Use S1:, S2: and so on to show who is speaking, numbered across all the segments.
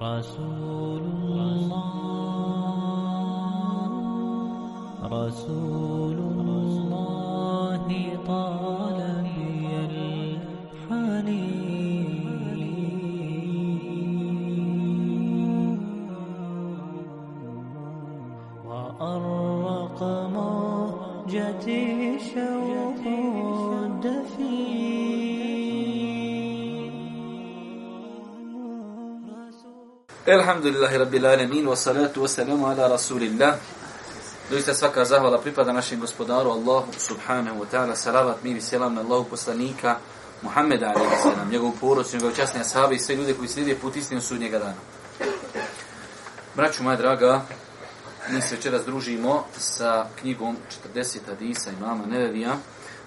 S1: رسول الله رسول الله طال بي الحنين وأرق موجتي
S2: Elhamdulillahi rabbil alamin wa salatu wa salamu ala rasulillah. Doista svaka zahvala pripada našem gospodaru Allahu subhanahu wa ta'ala. Salavat mir i selam na Allahu poslanika Muhameda alejhi selam, njegovu porodicu, njegove časne ashabe i sve ljude koji slijede put istinu sudnjeg dana. Braćo moja draga, mi se večeras družimo sa knjigom 40 hadisa imama Nevevija.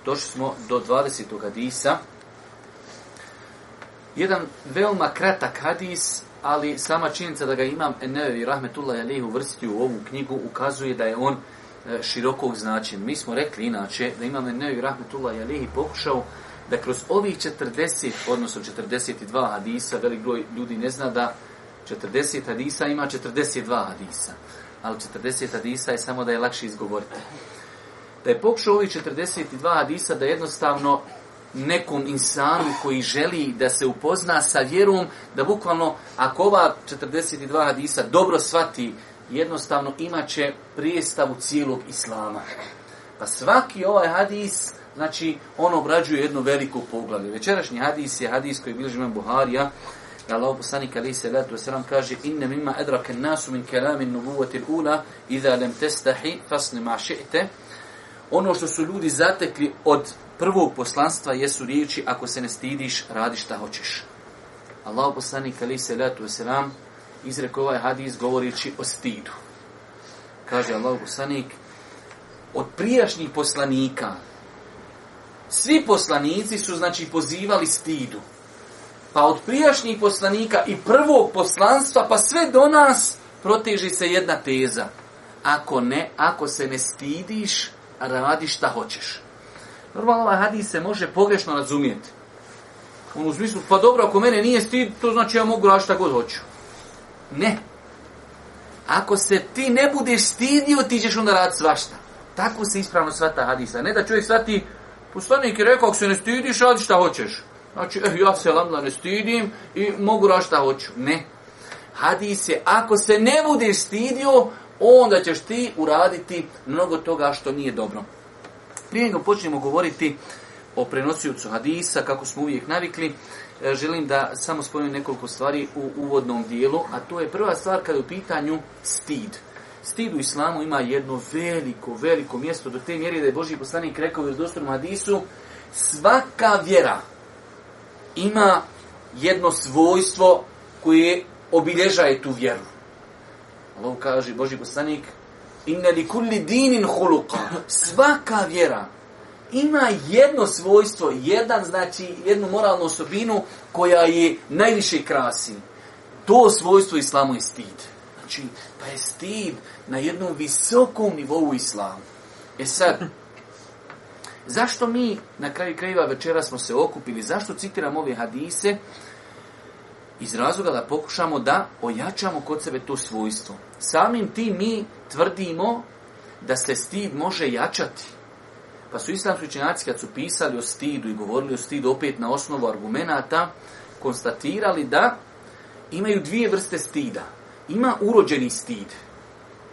S2: Došli smo do 20. hadisa. Jedan veoma kratak hadis ali sama činjenica da ga imam Enevi Rahmetullah Ali uvrstio u ovu knjigu ukazuje da je on e, širokog značenja. Mi smo rekli inače da imam Enevi Rahmetullah Ali pokušao da kroz ovih 40, odnosno 42 hadisa, velik broj ljudi ne zna da 40 hadisa ima 42 hadisa, ali 40 hadisa je samo da je lakše izgovoriti. Da je pokušao ovih 42 hadisa da jednostavno nekom insanu koji želi da se upozna sa vjerom, da bukvalno ako ova 42 hadisa dobro svati, jednostavno imaće prijestavu cijelog islama. Pa svaki ovaj hadis, znači, on obrađuje jedno veliko poglavlje. Večerašnji hadis je hadis koji je bilo živan Buharija, da Allah poslanik ali se letu wasalam kaže inne mima edrake nasu min kelamin nubuvati l'ula iza lem testahi fasni ma še'te ono što su ljudi zatekli od prvog poslanstva jesu riječi ako se ne stidiš, radi šta hoćeš. Allahu poslanik ali se letu selam izrekao ovaj hadis govoreći o stidu. Kaže Allahu poslanik od prijašnjih poslanika svi poslanici su znači pozivali stidu. Pa od prijašnjih poslanika i prvog poslanstva pa sve do nas proteži se jedna teza. Ako ne, ako se ne stidiš, radi šta hoćeš. Normalno ovaj hadis se može pogrešno razumijeti. On u smislu, pa dobro, ako mene nije stid, to znači ja mogu raditi šta god hoću. Ne. Ako se ti ne budeš stidio, ti ćeš onda raditi svašta. Tako se ispravno svata hadisa. Ne da čovjek svati, poslanik je rekao, ako se ne stidiš, radi šta hoćeš. Znači, eh, ja se lamla ne stidim i mogu raditi šta hoću. Ne. Hadis je, ako se ne budeš stidio, onda ćeš ti uraditi mnogo toga što nije dobro. Prije nego počnemo govoriti o prenosiocu hadisa, kako smo uvijek navikli, e, želim da samo spomenu nekoliko stvari u uvodnom dijelu, a to je prva stvar kada je u pitanju stid. Stid u islamu ima jedno veliko, veliko mjesto do te mjere da je Boži poslanik rekao u dostorom hadisu svaka vjera ima jedno svojstvo koje obilježaje tu vjeru. Allah kaže Boži poslanik inna li kulli dinin khuluqa. Svaka vjera ima jedno svojstvo, jedan znači jednu moralnu osobinu koja je najviše krasi. To svojstvo islamu je stid. Znači, pa je stid na jednom visokom nivou islamu. E sad, zašto mi na kraju krajeva večera smo se okupili, zašto citiramo ove hadise? Uh, iz razloga da pokušamo da ojačamo kod sebe to svojstvo. Samim tim mi tvrdimo da se stid može jačati. Pa su islamski učenjaci kad su pisali o stidu i govorili o stidu opet na osnovu argumenata, konstatirali da imaju dvije vrste stida. Ima urođeni stid.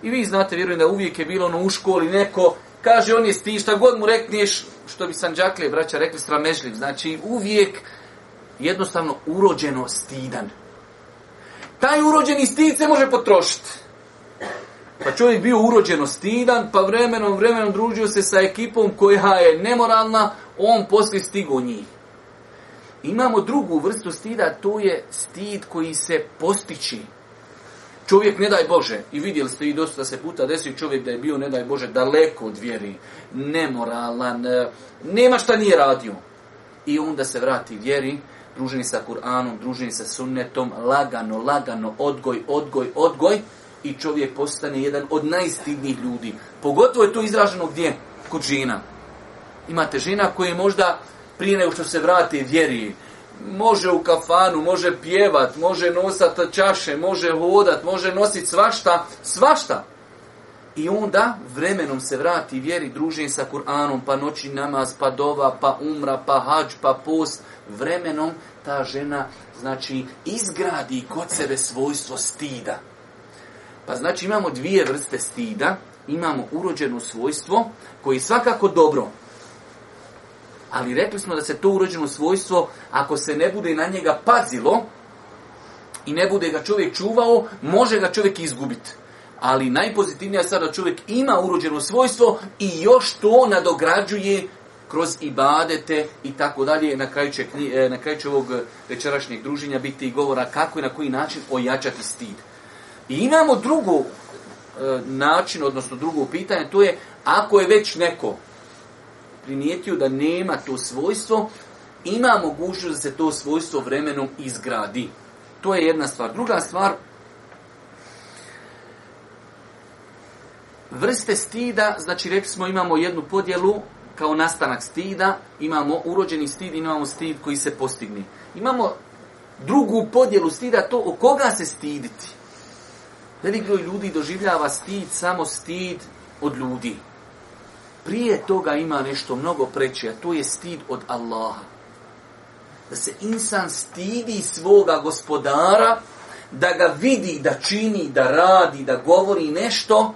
S2: I vi znate, vjerujem da uvijek je bilo ono u školi neko, kaže on je stid, šta god mu rekneš, što bi sanđakle vraća rekli stramežljiv. Znači uvijek jednostavno urođeno stidan. Taj urođeni stid se može potrošiti. Pa čovjek bio urođeno stidan, pa vremenom, vremenom družio se sa ekipom koja je nemoralna, on poslije stigo njih. Imamo drugu vrstu stida, to je stid koji se pospići. Čovjek, ne daj Bože, i vidjeli ste i dosta se puta desi čovjek da je bio, ne daj Bože, daleko od vjeri, nemoralan, e, nema šta nije radio. I onda se vrati vjeri, druženje sa Kur'anom, druženje sa sunnetom, lagano, lagano, odgoj, odgoj, odgoj i čovjek postane jedan od najstidnijih ljudi. Pogotovo je to izraženo gdje? Kod žena. Imate žena koje možda prije nego što se vrate vjeri, može u kafanu, može pjevat, može nosat čaše, može hodat, može nosit svašta, svašta. I onda vremenom se vrati vjeri družen sa Kur'anom, pa noći namaz, pa dova, pa umra, pa hađ, pa post. Vremenom ta žena znači izgradi kod sebe svojstvo stida. Pa znači imamo dvije vrste stida. Imamo urođeno svojstvo koje je svakako dobro. Ali rekli smo da se to urođeno svojstvo, ako se ne bude na njega pazilo i ne bude ga čovjek čuvao, može ga čovjek izgubiti ali najpozitivnija stvar da čovjek ima urođeno svojstvo i još to nadograđuje kroz ibadete i tako dalje. Na kraju će, e, na kraju će ovog večerašnjeg druženja biti i govora kako i na koji način ojačati stid. I imamo drugu e, način, odnosno drugo pitanje, to je ako je već neko primijetio da nema to svojstvo, ima mogućnost da se to svojstvo vremenom izgradi. To je jedna stvar. Druga stvar, Vrste stida, znači rekli smo imamo jednu podjelu kao nastanak stida, imamo urođeni stid, imamo stid koji se postigni. Imamo drugu podjelu stida, to o koga se stiditi. Velik broj ljudi doživljava stid, samo stid od ljudi. Prije toga ima nešto mnogo preće, a to je stid od Allaha. Da se insan stidi svoga gospodara, da ga vidi, da čini, da radi, da govori nešto, nešto,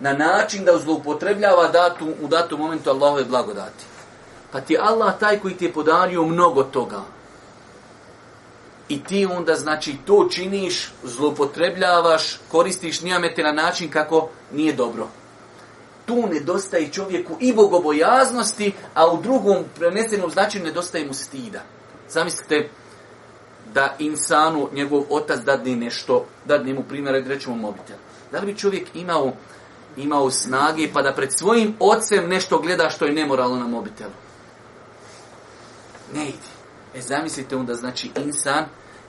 S2: na način da zloupotrebljava datum u datom momentu Allahove blagodati. Pa ti Allah taj koji ti je podario mnogo toga. I ti onda znači to činiš, zloupotrebljavaš, koristiš nijamete na način kako nije dobro. Tu nedostaje čovjeku i bogobojaznosti, a u drugom prenesenom značinu nedostaje mu stida. Zamislite da insanu njegov otac dadne nešto, dadne mu primjer, rećemo mobitel. Da li bi čovjek imao imao snage pa da pred svojim ocem nešto gleda što je nemoralno na mobitelu. Ne ide. E zamislite onda znači insan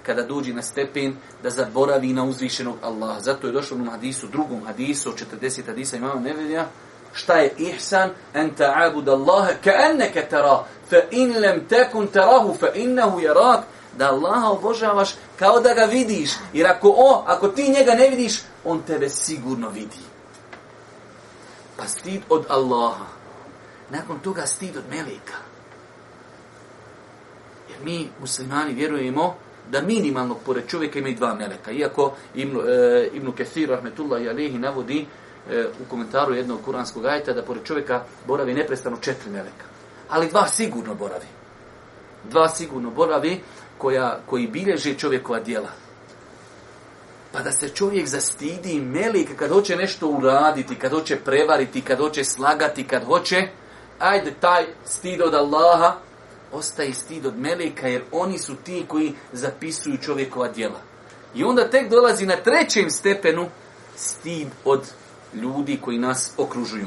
S2: kada dođi na stepen da zaboravi na uzvišenog Allaha. Zato je došlo u hadisu, drugom hadisu, 40 hadisa imamo nevelja, šta je ihsan an ta'abud Allaha ka annaka tara fa in lam takun tarahu fa innahu yarak da Allaha obožavaš kao da ga vidiš jer ako o ako ti njega ne vidiš on tebe sigurno vidi pa stid od Allaha. Nakon toga stid od Meleka. Jer mi, muslimani, vjerujemo da minimalno pored čovjeka imaju dva Meleka. Iako Ibnu, e, Ibnu Kethir, rahmetullah i alihi, navodi e, u komentaru jednog kuranskog ajta da pored čovjeka boravi neprestano četiri Meleka. Ali dva sigurno boravi. Dva sigurno boravi koja, koji bilježe čovjekova djela. Pa da se čovjek zastidi melik kad hoće nešto uraditi, kad hoće prevariti, kad hoće slagati, kad hoće, ajde taj stid od Allaha, ostaje stid od melika jer oni su ti koji zapisuju čovjekova djela. I onda tek dolazi na trećem stepenu stid od ljudi koji nas okružuju.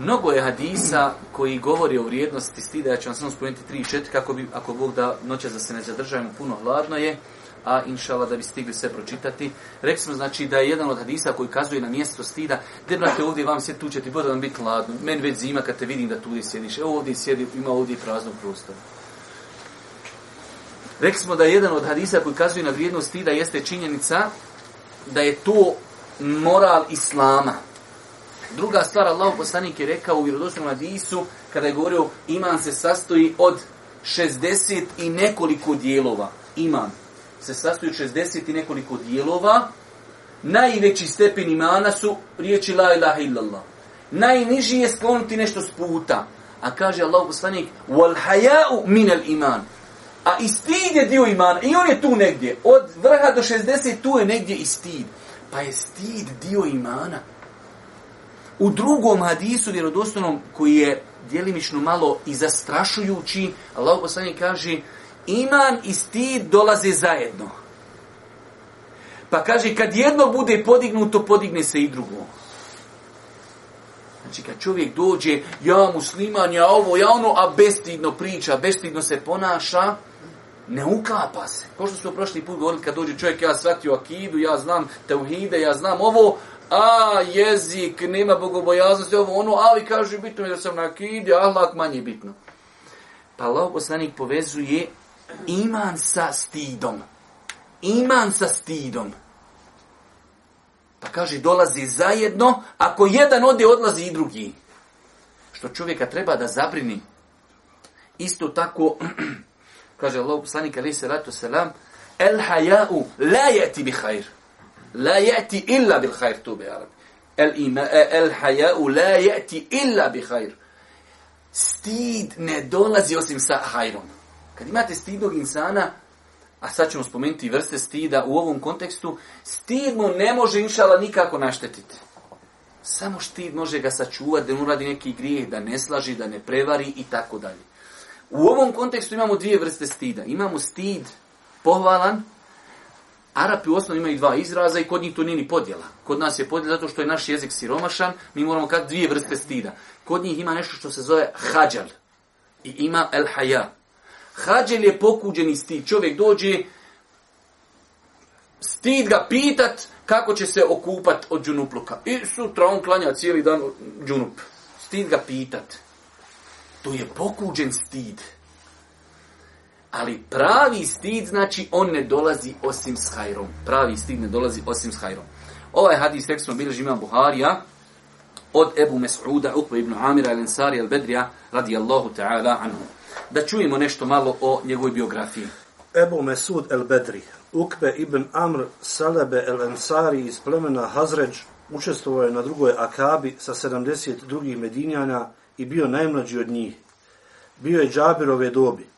S2: Mnogo je hadisa koji govori o vrijednosti stida, ja ću vam samo spomenuti 3 4 kako bi, ako Bog da noća za se ne zadržavamo, puno hladno je, a inšala da bi stigli sve pročitati. Rekli smo, znači, da je jedan od hadisa koji kazuje na mjesto stida, gdje brate ovdje vam sjeti, tu će ti bude vam biti hladno, meni već zima kad te vidim da tu gdje sjediš, evo ovdje sjedi, ima ovdje praznog prostora. Rekli smo da je jedan od hadisa koji kazuje na vrijednost stida jeste činjenica da je to moral islama, Druga stvar, Allah poslanik je rekao u vjerodostavnom hadisu, kada je govorio iman se sastoji od 60 i nekoliko dijelova. Iman se sastoji od 60 i nekoliko dijelova. Najveći stepen imana su riječi la ilaha illallah. Najniži je skloniti nešto s puta. A kaže Allah poslanik, wal haja'u minel iman. A i stid je dio imana. I on je tu negdje. Od vrha do 60 tu je negdje i stid. Pa je stid dio imana. U drugom hadisu vjerodostojnom koji je djelimično malo i zastrašujući, Allah poslanik kaže iman i stid dolaze zajedno. Pa kaže, kad jedno bude podignuto, podigne se i drugo. Znači, kad čovjek dođe, ja musliman, ja ovo, ja ono, a bestidno priča, bestidno se ponaša, ne uklapa se. Ko što smo prošli put govorili, kad dođe čovjek, ja shvatio akidu, ja znam teuhide, ja znam ovo, a jezik, nema bogobojaznosti, ovo ono, ali kaže bitno mi da sam na kidi, ahlak manje bitno. Pa Allah poslanik povezuje iman sa stidom. Iman sa stidom. Pa kaže, dolazi zajedno, ako jedan ode, odlazi i drugi. Što čovjeka treba da zabrini. Isto tako, kaže Allah poslanik, ali se ratu selam, el hajau, lajeti bi hajr la yati illa bil khair tu bi arab el ima e, el haya la yati illa bi khair stid ne dolazi osim sa khairom kad imate stidnog insana a sad ćemo spomenuti vrste stida u ovom kontekstu stid mu ne može inshallah nikako naštetiti samo stid može ga sačuvati da ne uradi neki grijeh da ne slaži da ne prevari i tako dalje u ovom kontekstu imamo dvije vrste stida imamo stid pohvalan Arapi u osnovi imaju dva izraza i kod njih to nije ni podjela. Kod nas je podjela zato što je naš jezik siromašan, mi moramo kad dvije vrste stida. Kod njih ima nešto što se zove hađal i ima el haja. Hađal je pokuđeni stid. Čovjek dođe stid ga pitat kako će se okupat od džunupluka. I sutra on klanja cijeli dan džunup. Stid ga pitat. To je pokuđen stid. Stid. Ali pravi stid, znači, on ne dolazi osim s hajrom. Pravi stid ne dolazi osim s hajrom. Ovaj hadis tekstom bilježi imam Buharija od Ebu Mes'uda, Ukva ibn Amira, El Ansari, El Bedrija, radijallahu ta'ala anhu. Da čujemo nešto malo o njegovoj biografiji. Ebu Mes'ud El Bedri, Ukve ibn Amr, Salebe, El Ansari iz plemena Hazređ, učestvovao je na drugoj akabi sa 72. medinjana i bio najmlađi od njih. Bio je džabirove dobi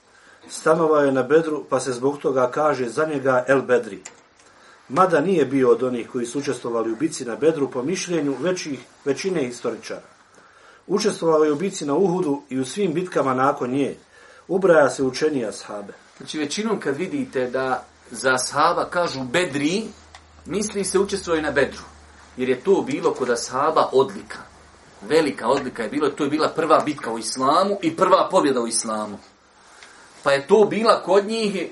S2: stanovao je na Bedru, pa se zbog toga kaže za njega El Bedri. Mada nije bio od onih koji su učestvovali u bici na Bedru po mišljenju većih, većine istoričara. Učestvovao je u bici na Uhudu i u svim bitkama nakon nje. Ubraja se učenija sahabe. Znači većinom kad vidite da za sahaba kažu Bedri, misli se učestvovao na Bedru. Jer je to bilo kod sahaba odlika. Velika odlika je bilo, to je bila prva bitka u islamu i prva pobjeda u islamu. Pa je to bila kod njih,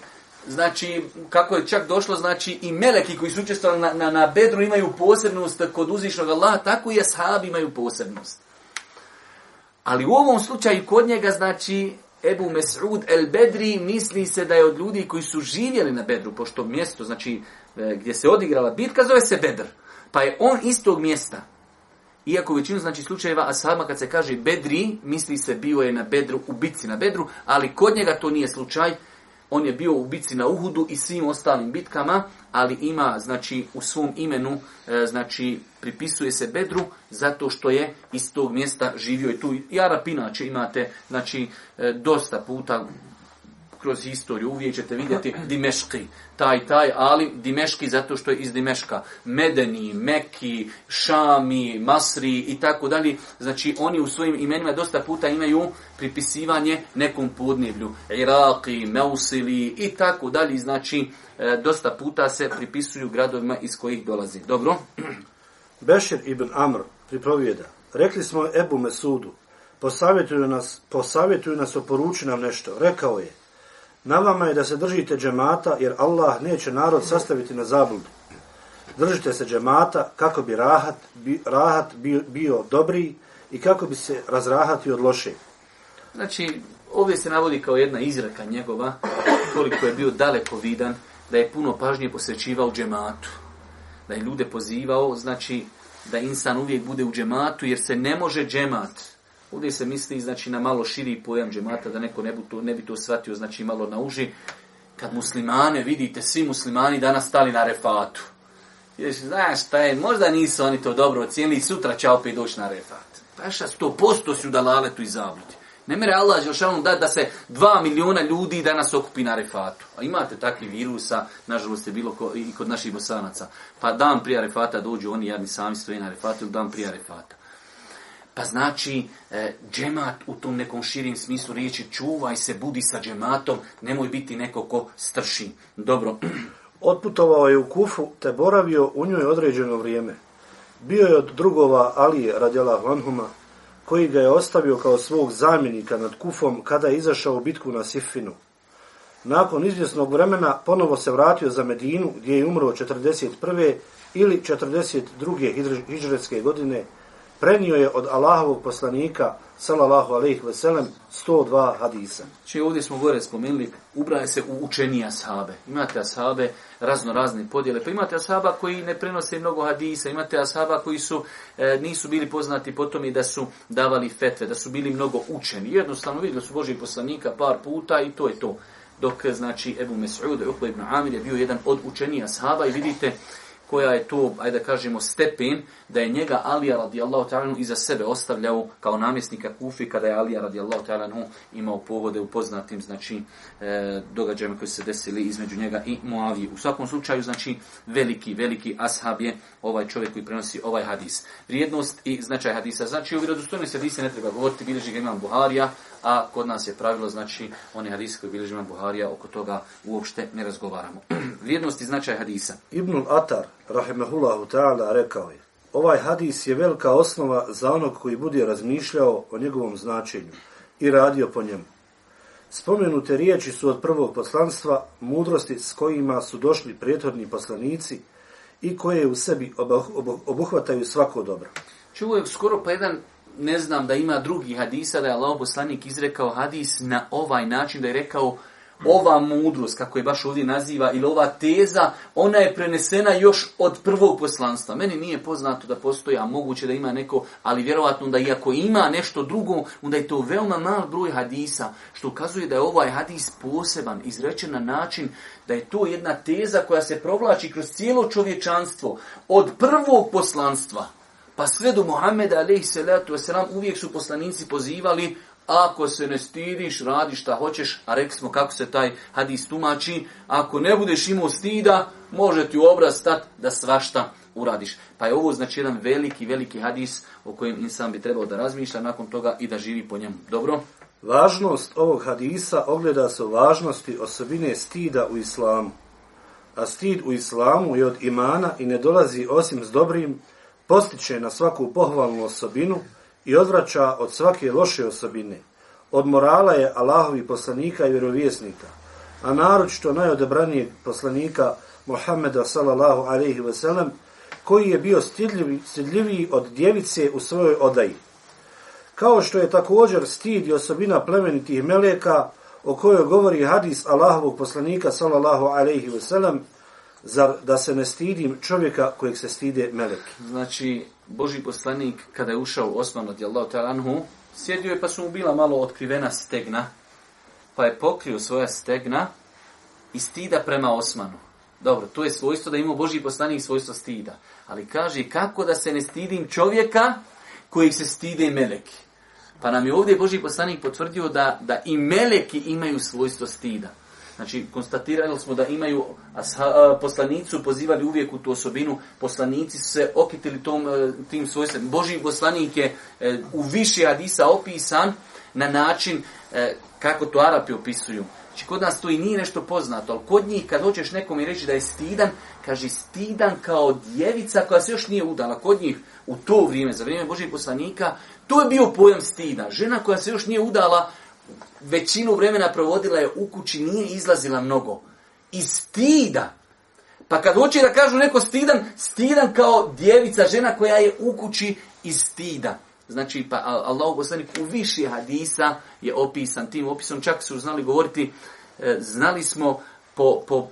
S2: znači, kako je čak došlo, znači, i meleki koji su učestvali na, na, na bedru imaju posebnost kod uzvišnog Allaha, tako i ashabi imaju posebnost. Ali u ovom slučaju kod njega, znači, Ebu Mes'ud el Bedri misli se da je od ljudi koji su živjeli na Bedru, pošto mjesto, znači, e, gdje se odigrala bitka, zove se Bedr. Pa je on iz tog mjesta. Iako većinu znači slučajeva Ashaba kad se kaže Bedri, misli se bio je na Bedru, u bitci na Bedru, ali kod njega to nije slučaj. On je bio u bitci na Uhudu i svim ostalim bitkama, ali ima znači u svom imenu e, znači pripisuje se Bedru zato što je iz tog mjesta živio i tu. I Arab inače imate znači e, dosta puta kroz historiju, uvijek ćete vidjeti Dimeški, taj, taj, ali Dimeški zato što je iz Dimeška. Medeni, Meki, Šami, Masri i tako dalje. Znači, oni u svojim imenima dosta puta imaju
S3: pripisivanje nekom podnevlju. Iraki, Meusili i tako dalje. Znači, e, dosta puta se pripisuju gradovima iz kojih dolazi. Dobro? Bešir ibn Amr pripovijeda. Rekli smo Ebu Mesudu, posavjetuju nas, posavjetuju nas, oporuči nam nešto. Rekao je, Na vama je da se držite džemata, jer
S2: Allah neće narod sastaviti na zabludu. Držite se džemata
S3: kako bi
S2: rahat, bi, rahat bio, bio dobri i kako bi se razrahati od loše. Znači, ovdje se navodi kao jedna izraka njegova, koliko je bio daleko vidan, da je puno pažnje posvećivao džematu. Da je ljude pozivao, znači, da insan uvijek bude u džematu, jer se ne može džemat Ovdje se misli znači na malo širi pojam džemata, da neko ne bi to, ne bi to shvatio znači malo na uži. Kad muslimane, vidite, svi muslimani danas stali na refatu. Ješ, znaš šta je, možda nisu oni to dobro ocijenili, sutra će opet doći na refat. Paša, sto posto su da laletu i zabluti. Ne mere Allah Želšanu da, da se dva miliona ljudi danas okupi na refatu. A imate takvi virusa, nažalost
S3: je
S2: bilo ko, i kod naših bosanaca. Pa dan prije refata dođu oni, ja mi sami stoji na refatu, dan
S3: prije refata. Pa znači e, džemat u tom nekom širim smislu riječi čuvaj se, budi sa džematom, nemoj biti neko ko strši. Dobro. Otputovao je u Kufu te boravio u njoj određeno vrijeme. Bio je od drugova Alije Radjela Vanhuma koji ga je ostavio kao svog zamjenika nad Kufom kada
S2: je
S3: izašao
S2: u
S3: bitku na Sifinu. Nakon izvjesnog vremena ponovo se vratio za Medinu gdje
S2: je umro 41. ili 42. hidžretske godine godine prenio je od Allahovog poslanika sallallahu alejhi ve sellem 102 hadisa. Či znači, ovdje smo gore spomenuli, ubraje se u učenija sahabe. Imate ashabe razno razne podjele, pa imate ashaba koji ne prenose mnogo hadisa, imate ashaba koji su e, nisu bili poznati po tome da su davali fetve, da su bili mnogo učeni. Jednostavno vidjeli su Božijeg poslanika par puta i to je to. Dok znači Ebu Mes'ud i Ukba ibn Amir je bio jedan od učenija sahaba i vidite koja je to, ajde da kažemo, stepen da je njega Alija radijallahu ta'ala iza sebe ostavljao kao namjesnika Kufi kada je Alija radijallahu ta'ala imao povode u poznatim znači, e, događajima koji se desili između njega i Muavije. U svakom slučaju, znači, veliki, veliki ashab je ovaj čovjek koji prenosi ovaj hadis. Vrijednost i značaj hadisa.
S3: Znači, u vjerodostojnosti hadise ne treba govoriti, bilježi ga imam Buharija, a kod nas je pravilo, znači, oni hadisi koji bilježi imam Buharija, oko toga uopšte ne razgovaramo. Vrijednost i značaj hadisa. Ibnul Atar, rahimahullahu ta'ala, rekao je, ovaj hadis je velika osnova za onog koji bude razmišljao o njegovom značenju i radio po njemu.
S2: Spomenute riječi su od prvog poslanstva mudrosti s kojima su došli prijetorni poslanici i koje u sebi obuhvataju svako dobro. Čuo je skoro pa jedan, ne znam da ima drugi hadisa, da je Allah poslanik izrekao hadis na ovaj način, da je rekao uh, ova mudrost, kako je baš ovdje naziva, ili ova teza, ona je prenesena još od prvog poslanstva. Meni nije poznato da postoji, a moguće da ima neko, ali vjerovatno da iako ima nešto drugo, onda je to veoma mal broj hadisa, što ukazuje da je ovaj hadis poseban, izrečen na način da je to jedna teza koja se provlači kroz cijelo čovječanstvo od prvog poslanstva. Pa sve do Muhammeda, alaih salatu wasalam, uvijek su poslanici pozivali ako se ne stidiš, radi šta hoćeš, a rekli smo kako se taj hadis tumači, ako ne
S3: budeš imao stida, može ti obraz stat da svašta uradiš. Pa je ovo znači jedan veliki, veliki hadis o kojem insan bi trebao da razmišlja nakon toga i da živi po njemu. Dobro? Važnost ovog hadisa ogleda se u važnosti osobine stida u islamu. A stid u islamu je od imana i ne dolazi osim s dobrim, postiče na svaku pohvalnu osobinu, i odvraća od svake loše osobine. Od morala je Allahovi poslanika i vjerovjesnika, a naročito najodebranijeg poslanika Mohameda sallallahu alaihi ve sellem, koji je bio stidljivi, stidljiviji
S2: od
S3: djevice u svojoj odaji. Kao što
S2: je
S3: također
S2: stid i osobina plemenitih meleka, o kojoj govori hadis Allahovog poslanika sallallahu alaihi ve sellem, zar da se ne stidim čovjeka kojeg se stide melek? Znači, Boži poslanik, kada je ušao u Osman od Jallahu Talanhu, sjedio je pa su mu bila malo otkrivena stegna, pa je pokrio svoja stegna i stida prema Osmanu. Dobro, to je svojstvo da ima Boži poslanik svojstvo stida. Ali kaže, kako da se ne stidim čovjeka kojeg se stide meleki? Pa nam je ovdje Boži poslanik potvrdio da, da i meleki imaju svojstvo stida. Znači, konstatirali smo da imaju asha, poslanicu, pozivali uvijek u tu osobinu, poslanici se okitili tom, e, tim svojstvom. Boži poslanik je e, u više hadisa opisan na način e, kako to Arapi opisuju. Znači, kod nas to i nije nešto poznato, ali kod njih, kad hoćeš nekom i reći da je stidan, kaže stidan kao djevica koja se još nije udala. Kod njih, u to vrijeme, za vrijeme Božih poslanika, to je bio pojam stida. Žena koja se još nije udala, većinu vremena provodila je u kući, nije izlazila mnogo. I stida. Pa kad hoće da kažu neko stidan, stidan kao djevica, žena koja je u kući i stida. Znači, pa Allahu poslanik u više hadisa je opisan tim opisom. Čak su znali govoriti, e, znali smo po, po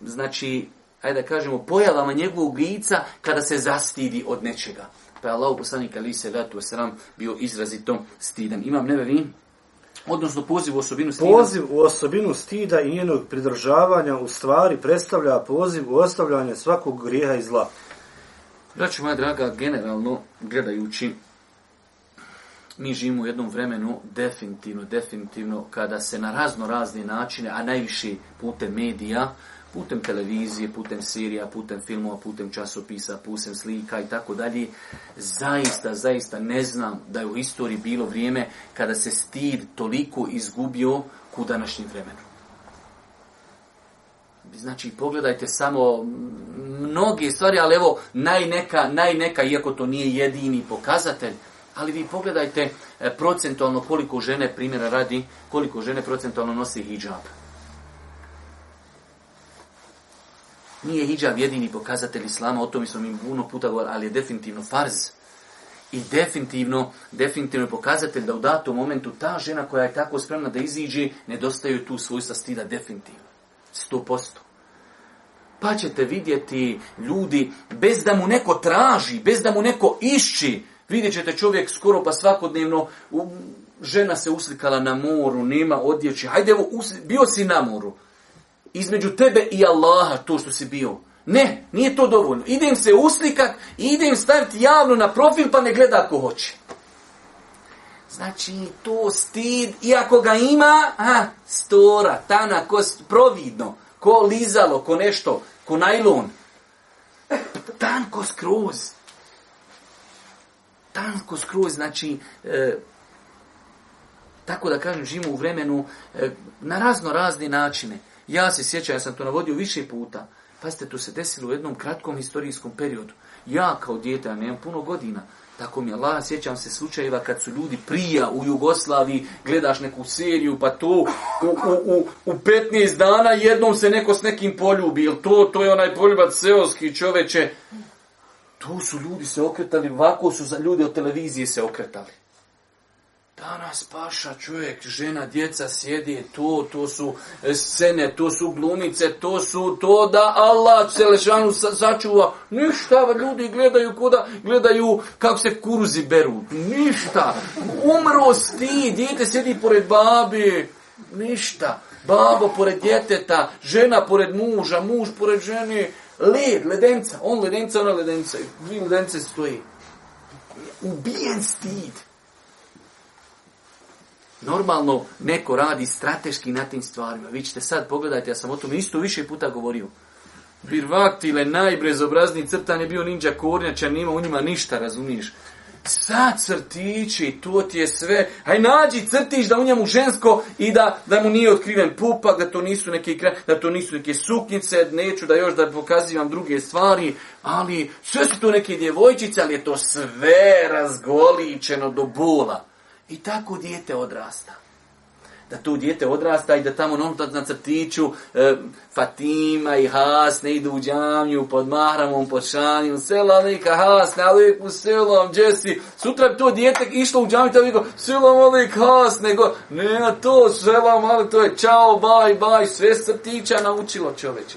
S2: znači, ajde da
S3: kažemo, pojavama njegovog lica kada se zastidi od nečega. Pa je Allah poslanik ali se vratu bio izrazito stidan.
S2: Imam nebevi, odnosno
S3: poziv u
S2: osobinu stida. Poziv u osobinu stida
S3: i
S2: njenog pridržavanja u stvari predstavlja poziv u ostavljanje svakog grijeha i zla. Braću moja draga, generalno gledajući, mi živimo u jednom vremenu definitivno, definitivno, kada se na razno razne načine, a najviše putem medija, uh, putem televizije, putem serija, putem filmova, putem časopisa, putem slika i tako dalje. Zaista, zaista ne znam da je u historiji bilo vrijeme kada se stid toliko izgubio ku današnjim vremenu. Znači, pogledajte samo mnoge stvari, ali evo, najneka, najneka, iako to nije jedini pokazatelj, ali vi pogledajte e, procentualno koliko žene, primjera radi, koliko žene procentualno nosi hijab. Nije hijab jedini pokazatelj islama, o tom smo mi puno puta govorili, ali je definitivno farz. I definitivno, definitivno je pokazatelj da u datom momentu ta žena koja je tako spremna da iziđe, nedostaju tu svojstva stida definitivno. 100%. Pa ćete vidjeti ljudi, bez da mu neko traži, bez da mu neko išči, vidjet ćete čovjek skoro pa svakodnevno, žena se uslikala na moru, nema odjeći, hajde evo, usli, bio si na moru, između tebe i Allaha to što si bio. Ne, nije to dovoljno. Idem se uslikat, idem staviti javno na profil pa ne gleda ko hoće. Znači, to stid, iako ga ima, a, stora, tana, ko providno, ko lizalo, ko nešto, ko najlon. Tanko skroz. Tanko skroz, znači, e, tako da kažem, živimo u vremenu e, na razno razne načine. Ja se sjećam, ja sam to navodio više puta. Pazite, to se desilo u jednom kratkom historijskom periodu. Ja kao djeta, ja nemam puno godina, tako mi je Allah, sjećam se slučajeva kad su ljudi prija u Jugoslaviji, gledaš neku seriju, pa to u, u, u, u 15 dana jednom se neko s nekim poljubi, jer to, to je onaj poljubac seoski čoveče. Tu su ljudi se okretali, ovako su za ljude od televizije se okretali. Danas paša čovjek, žena, djeca sjedi, to, to su e, scene, to su glumice, to su to da Allah Selešanu začuva. Ništa, ljudi gledaju kuda, gledaju kako se kuruzi beru. Ništa. Umro sti, djete sjedi pored babi. Ništa. Babo pored djeteta, žena pored muža, muž pored žene. Led, ledenca, on ledenca, ona ledenca. Dvi ledence stoji. Ubijen stid. Normalno, neko radi strateški na tim stvarima. Vi ćete sad, pogledajte, ja sam o tom isto više puta govorio. Birvaktile, najbrezobrazniji crtan je bio ninja kornjača, nima u njima ništa, razumiješ? Sad crtići, to ti je sve. Aj nađi crtiš da u njemu žensko i da, da mu nije otkriven pupak, da to nisu neke, da to nisu neke suknjice, neću da još da pokazivam druge stvari, ali sve su to neke djevojčice, ali je to sve razgoličeno do bola. I tako dijete odrasta. Da tu dijete odrasta i da tamo na crtiću e, Fatima i Hasne idu u džamiju pod mahramom, pod šanijom. Sela neka Hasne, alik u selom, džesi. Sutra bi to dijete išlo u džamiju, tamo go, selom alik Hasne. Go, ne na to, selam ali to je čao, baj, baj, sve crtića naučilo čoveče.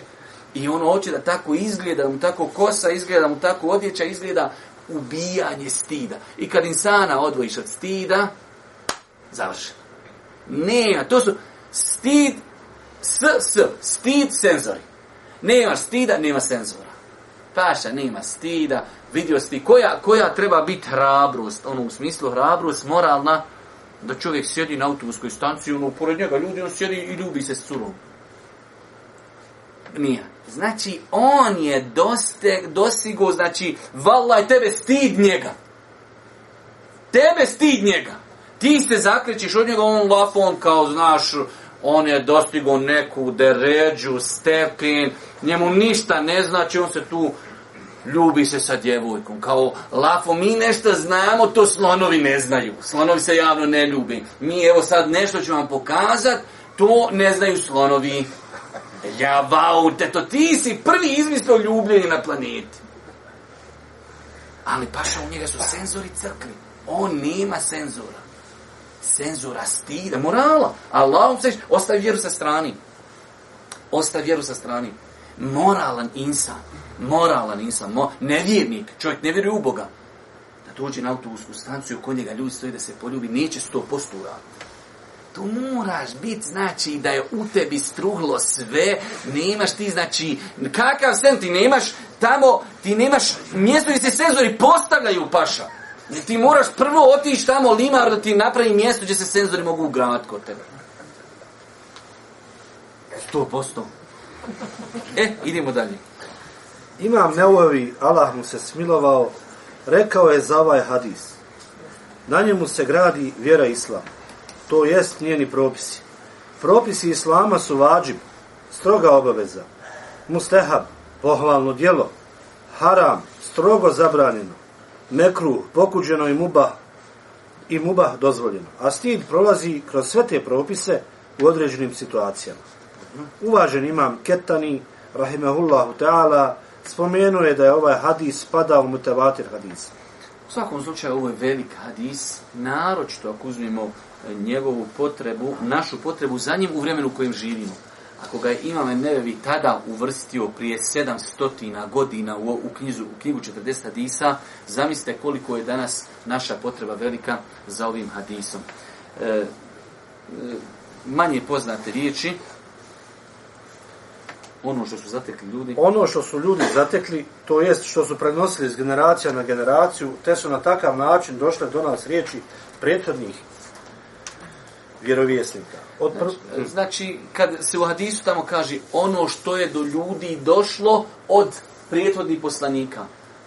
S2: I ono hoće da tako izgleda, da mu tako kosa izgleda, da mu tako odjeća izgleda ubijanje stida. I kad insana odvojiš od stida, završeno. Nema, to su stid, s, s, stid, senzori. Nema stida, nema senzora. Paša, nema stida, vidio sti, koja, koja treba biti hrabrost, ono u smislu hrabrost, moralna, da čovjek sjedi na autobuskoj stanciji, ono, pored njega ljudi, on sjedi i ljubi se s curom. Nije. Znači, on je doste, dosigo, znači, vallaj, tebe stid njega. Tebe stid njega. Ti se zakrećeš od njega, on lafon kao, znaš, on je dostigo neku deređu, stepen, njemu ništa ne znači, on se tu ljubi se sa djevojkom. Kao, lafo, mi nešto znamo, to slonovi ne znaju. Slonovi se javno ne ljubi. Mi, evo sad, nešto ću vam pokazat, to ne znaju slonovi. Ja, vau, teto, ti si prvi izmislio ljubljenje na planeti. Ali paša u njega su senzori crkvi. On nema senzora senzura, stida, morala. Allahom se ostavi vjeru sa strani. Ostavi vjeru sa strani. Moralan insan, moralan insan, mo, nevjernik, čovjek ne vjeruje u Boga. Da dođe na autobusku stanciju, kod njega ljudi stoje da se poljubi, neće sto posto To moraš biti, znači, da je u tebi struhlo sve, nemaš ti, znači, kakav sen, ti nemaš tamo, ti nemaš mjesto gdje se senzori postavljaju paša. Ti moraš
S3: prvo otići tamo limar da ti napravi mjesto gdje se senzori
S2: mogu
S3: ugramati kod
S2: tebe.
S3: 100%. E, idemo dalje. Imam neuevi, Allah mu se smilovao, rekao je za ovaj hadis. Na njemu se gradi vjera Islam. To jest njeni propisi. Propisi Islama su vađib, stroga obaveza. Mustehab, pohvalno djelo. Haram, strogo zabranjeno mekru, pokuđeno i muba, i muba dozvoljeno. A stid prolazi kroz sve
S2: te propise u određenim situacijama. Uvažen imam Ketani, rahimehullahu ta'ala, spomenuo je da je ovaj hadis spada u mutavatir hadis. U svakom slučaju ovo je velik hadis, naročito ako uzmemo e, njegovu potrebu, našu potrebu za njim u vremenu u kojem živimo ako ga je Imam Nevevi tada uvrstio prije 700 godina u, u, knjizu, u knjigu 40 hadisa, zamislite koliko je danas naša potreba velika za ovim hadisom. E, e, manje poznate riječi, ono što su zatekli ljudi... Ono što su ljudi zatekli, to jest što su prenosili iz generacija na generaciju, te su na takav način došle do nas riječi prethodnih vjerovjesnika. Od pr... znači, e, znači, kad se u hadisu tamo kaže ono što je do ljudi došlo od prijetvodnih poslanika.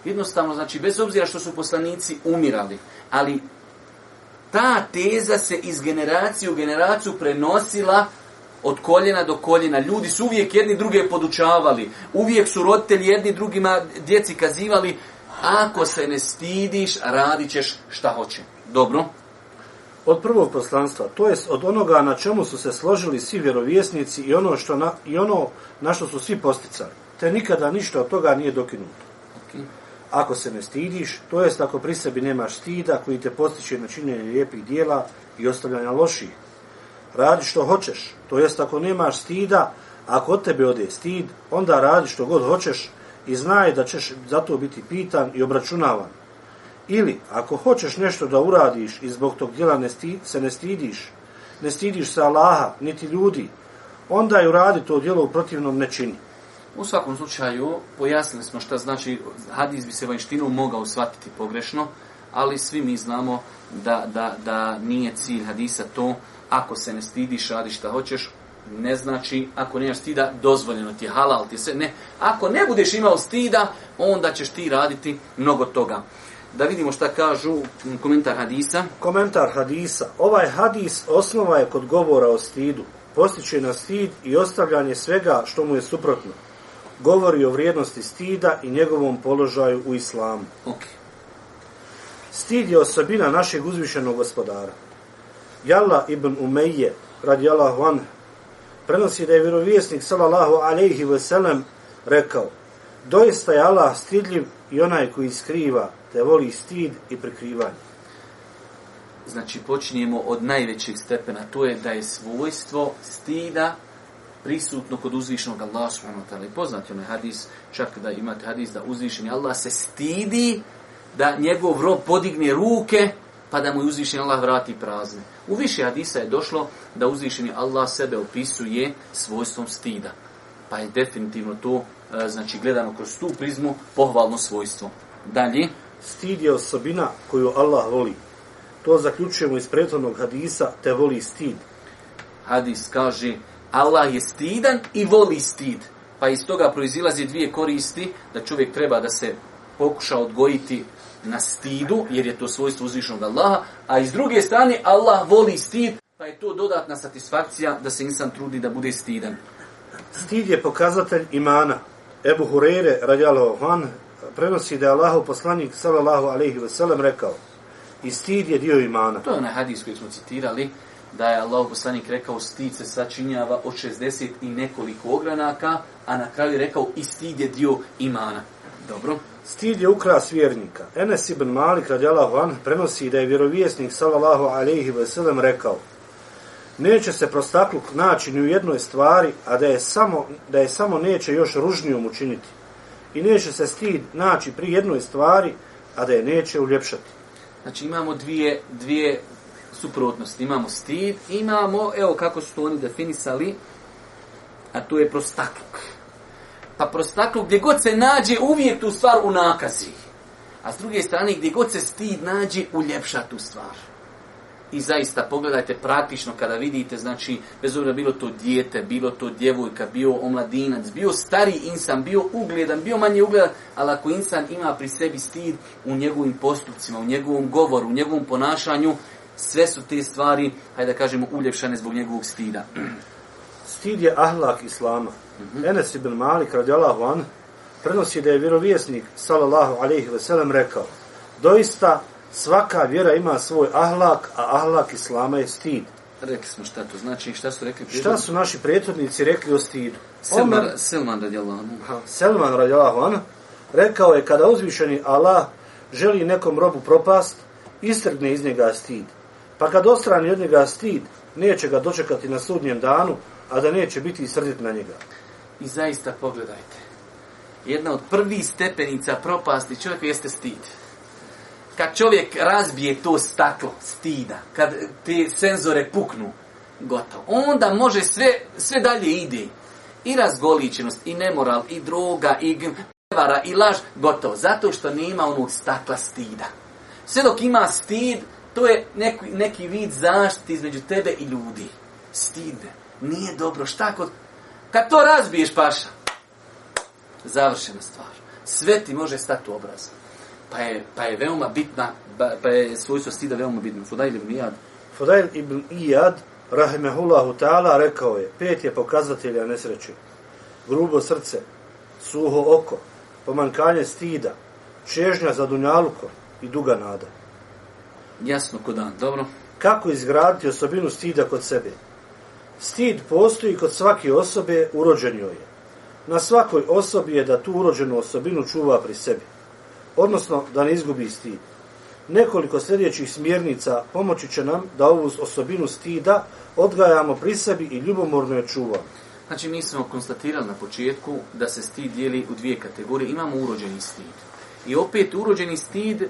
S2: Jednostavno, znači, bez obzira što su poslanici umirali, ali ta teza
S3: se
S2: iz generacije u generaciju prenosila
S3: od
S2: koljena do koljena.
S3: Ljudi su uvijek jedni druge podučavali. Uvijek su roditelji jedni drugima djeci kazivali ako se ne stidiš, radit ćeš šta hoće. Dobro? Dobro od prvog poslanstva, to jest od onoga na čemu su se složili svi vjerovjesnici i ono što na, i ono na što su svi posticali, te nikada ništa od toga nije dokinuto. Ako se ne stidiš, to jest ako pri sebi nemaš stida koji te postiče na činjenje lijepih dijela i ostavljanja loših, radi što hoćeš, to jest ako nemaš stida, ako od tebe ode stid, onda radi što god hoćeš i znaj da ćeš zato biti pitan i obračunavan.
S2: Ili, ako hoćeš nešto da uradiš i zbog tog djela ne sti, se ne stidiš, ne stidiš sa Allaha, niti ljudi, onda je uradi to djelo u protivnom nečini. U svakom slučaju, pojasnili smo šta znači, hadis bi se vanštinu mogao shvatiti pogrešno, ali svi mi znamo da, da, da nije cilj hadisa to, ako se ne stidiš, radi šta hoćeš, ne
S3: znači ako nemaš
S2: stida,
S3: dozvoljeno
S2: ti
S3: je halal, ti se ne. Ako ne budeš imao stida, onda ćeš ti raditi mnogo toga da vidimo šta kažu komentar hadisa. Komentar hadisa. Ovaj hadis osnova je kod govora o stidu. Postiče na stid i ostavljanje svega što mu je suprotno. Govori o vrijednosti stida i njegovom položaju u islamu. Okay. Stid je osobina našeg uzvišenog gospodara. Jalla ibn Umeyje, radi Allahu an, prenosi
S2: da je vjerovijesnik sallallahu alaihi veselem rekao Doista je Allah stidljiv i onaj koji skriva te voli stid i prekrivanje. Znači, počinjemo od najvećeg stepena, to je da je svojstvo stida prisutno kod uzvišnog Allaha subhanahu wa ta'ala. Poznat je onaj hadis, čak da imate hadis da uzvišeni Allah se stidi da njegov rob podigne ruke pa da mu je uzvišeni
S3: Allah
S2: vrati prazne. U više
S3: hadisa je došlo da uzvišeni
S2: Allah
S3: sebe opisuje svojstvom stida. Pa
S2: je
S3: definitivno to,
S2: e, znači, gledano kroz tu prizmu, pohvalno svojstvo. Dalje, stid je osobina koju Allah voli. To zaključujemo iz prethodnog hadisa, te voli stid. Hadis kaže, Allah je stidan i voli stid. Pa iz toga proizilazi dvije koristi, da čovjek treba da se pokuša
S3: odgojiti na stidu, jer je to svojstvo uzvišnog Allaha, a iz druge strane, Allah voli stid, pa je
S2: to
S3: dodatna satisfakcija da se insan trudi da bude stidan.
S2: Stid je pokazatelj
S3: imana.
S2: Ebu Hurere, radijalahu han, prenosi da je Allahu poslanik sallallahu alejhi ve sellem rekao: "I stid je dio imana." To
S3: je na hadis koji smo citirali da je Allahu poslanik rekao stid se sačinjava od 60 i nekoliko ogranaka, a na kraju je rekao i stid je dio imana. Dobro. Stid je ukras vjernika. Enes ibn Malik radijallahu an prenosi da je vjerovjesnik sallallahu alejhi ve sellem rekao: Neće se
S2: prostakluk
S3: naći
S2: ni u
S3: jednoj stvari, a da je
S2: samo da je samo neće još ružnijom učiniti i neće se stid naći pri jednoj stvari, a da je neće uljepšati. Znači imamo dvije, dvije suprotnosti. Imamo stid, imamo, evo kako su to oni definisali, a to je prostakluk. Pa prostakluk gdje god se nađe uvijek tu stvar u nakazi. A s druge strane gdje god se stid nađe uljepša tu stvar. I zaista pogledajte praktično kada vidite, znači bez obzira bilo to dijete, bilo to djevojka, bio omladinac, bio stari insan, bio ugledan, bio manje ugledan,
S3: ali ako insan ima pri sebi stid u njegovim postupcima, u njegovom govoru, u njegovom ponašanju, sve su te stvari, hajde da kažemo, uljepšane zbog njegovog stida. Stid je ahlak islama. Mm-hmm. Enes ibn
S2: Malik, radijalahu an,
S3: prenosi da je vjerovjesnik, salallahu alaihi
S2: ve sellem,
S3: rekao,
S2: doista
S3: svaka vjera ima svoj ahlak, a ahlak islama je stid. Rekli smo šta to znači, šta su rekli prijedom? Šta su naši prethodnici rekli o stidu? Selman, Omer, Selman radijallahu anhu. Selman radijallahu anhu rekao je kada uzvišeni Allah želi nekom robu propast, istrgne iz njega stid. Pa kad ostrani od njega stid, neće ga dočekati na sudnjem danu, a da neće biti srdit na njega.
S2: I zaista pogledajte, jedna od prvih stepenica propasti čovjeka jeste stid kad čovjek razbije to staklo stida, kad te senzore puknu, gotovo. Onda može sve, sve dalje ide. I razgoličenost, i nemoral, i droga, i prevara, i laž, gotovo. Zato što nema onog stakla stida. Sve dok ima stid, to je neki, neki vid zaštiti između tebe i ljudi. Stide. Nije dobro. Šta kod... Kad to razbiješ, paša, završena stvar. Sve ti može stati u obrazu pa je, pa je veoma bitna, pa, pa je svojstvo stida veoma bitna.
S3: Fudail ibn Iyad. Fudail ibn Iyad, rahimehullahu ta'ala, rekao je, pet je pokazatelja nesreće. Grubo srce, suho oko, pomankanje stida, čežnja za dunjalukom i duga nada.
S2: Jasno, kodan, dobro.
S3: Kako izgraditi osobinu stida kod sebe? Stid postoji kod svake osobe, urođen joj je. Na svakoj osobi je da tu urođenu osobinu čuva pri sebi odnosno da ne izgubi stid. Nekoliko sljedećih smjernica pomoći će nam da ovu osobinu stida odgajamo pri sebi i ljubomorno je čuvamo.
S2: Znači, mi smo konstatirali na početku da se stid dijeli u dvije kategorije. Imamo urođeni stid. I opet, urođeni stid e,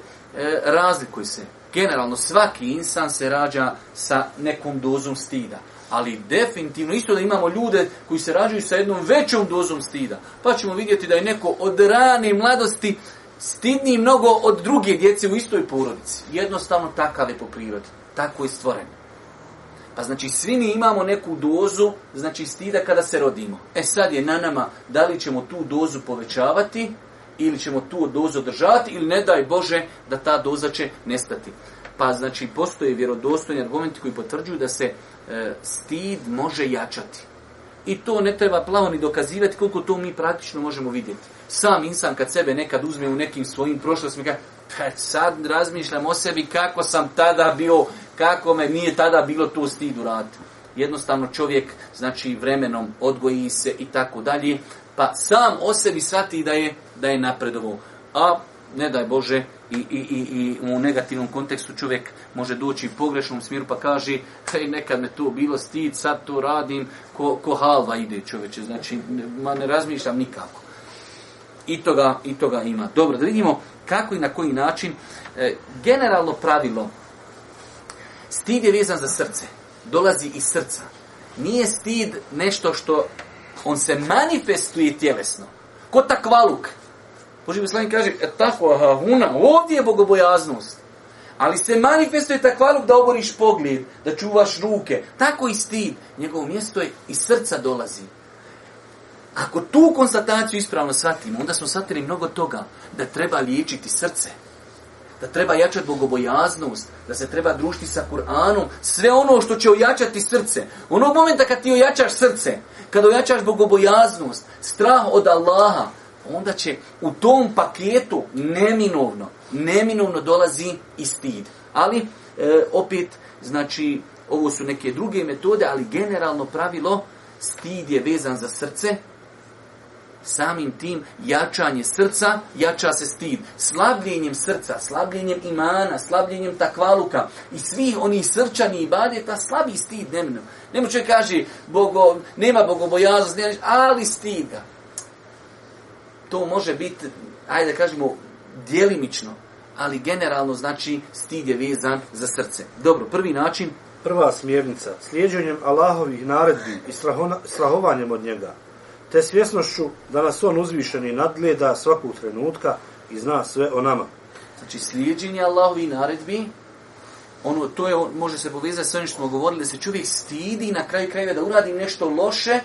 S2: razlikuje se. Generalno, svaki insan se rađa sa nekom dozom stida. Ali definitivno isto da imamo ljude koji se rađaju sa jednom većom dozom stida. Pa ćemo vidjeti da je neko od rane mladosti stidni mnogo od druge djece u istoj porodici. Jednostavno takav je po prirodi. Tako je stvoren. Pa znači svi mi imamo neku dozu, znači stida kada se rodimo. E sad je na nama da li ćemo tu dozu povećavati ili ćemo tu dozu održavati ili ne daj Bože da ta doza će nestati. Pa znači postoje vjerodostojni argumenti koji potvrđuju da se e, stid može jačati. I to ne treba plavo ni dokazivati koliko to mi praktično možemo vidjeti sam insan kad sebe nekad uzme u nekim svojim prošlostima, kaže, pa sad razmišljam o sebi kako sam tada bio, kako me nije tada bilo to stidu rad. Jednostavno čovjek, znači vremenom odgoji se i tako dalje, pa sam o sebi shvati da je, da je napredovo. A ne daj Bože, i, i, i, i u negativnom kontekstu čovjek može doći u pogrešnom smjeru pa kaže, hej, nekad me to bilo stid, sad to radim, ko, ko halva ide čovječe, znači, ma ne razmišljam nikako. I toga, i toga ima. Dobro, da vidimo kako i na koji način. E, generalno pravilo, stid je vezan za srce. Dolazi iz srca. Nije stid nešto što on se manifestuje tjelesno. Ko takvaluk. Boži Beslavin kaže, e tako, aha, una, ovdje je bogobojaznost. Ali se manifestuje takvaluk da oboriš pogled, da čuvaš ruke. Tako i stid. Njegovo mjesto je iz srca dolazi. Ako tu konstataciju ispravno shvatimo, onda smo shvatili mnogo toga da treba liječiti srce, da treba jačati bogobojaznost, da se treba društi sa Kur'anom, sve ono što će ojačati srce. Onog momenta kad ti ojačaš srce, kad ojačaš bogobojaznost, strah od Allaha, onda će u tom paketu neminovno, neminovno dolazi i stid. Ali, e, opet, znači, ovo su neke druge metode, ali generalno pravilo, stid je vezan za srce, samim tim jačanje srca, jača se stid. Slabljenjem srca, slabljenjem imana, slabljenjem takvaluka i svih onih srčani i badeta slabi stid nemno. Nemo čovjek kaže, bogo, nema bogobojaznost, nema, ali stid ga. To može biti, ajde da kažemo, djelimično, ali generalno znači stid je vezan za srce. Dobro, prvi način,
S3: Prva smjernica, slijeđenjem Allahovih naredbi i strahovanjem od njega, te svjesnošću da nas on uzvišeni nadgleda svakog trenutka i zna sve o nama.
S2: Znači slijedženje Allahovi naredbi, ono, to je, može se povezati s onim što smo govorili, da se čovjek stidi na kraju krajeva da uradi nešto loše,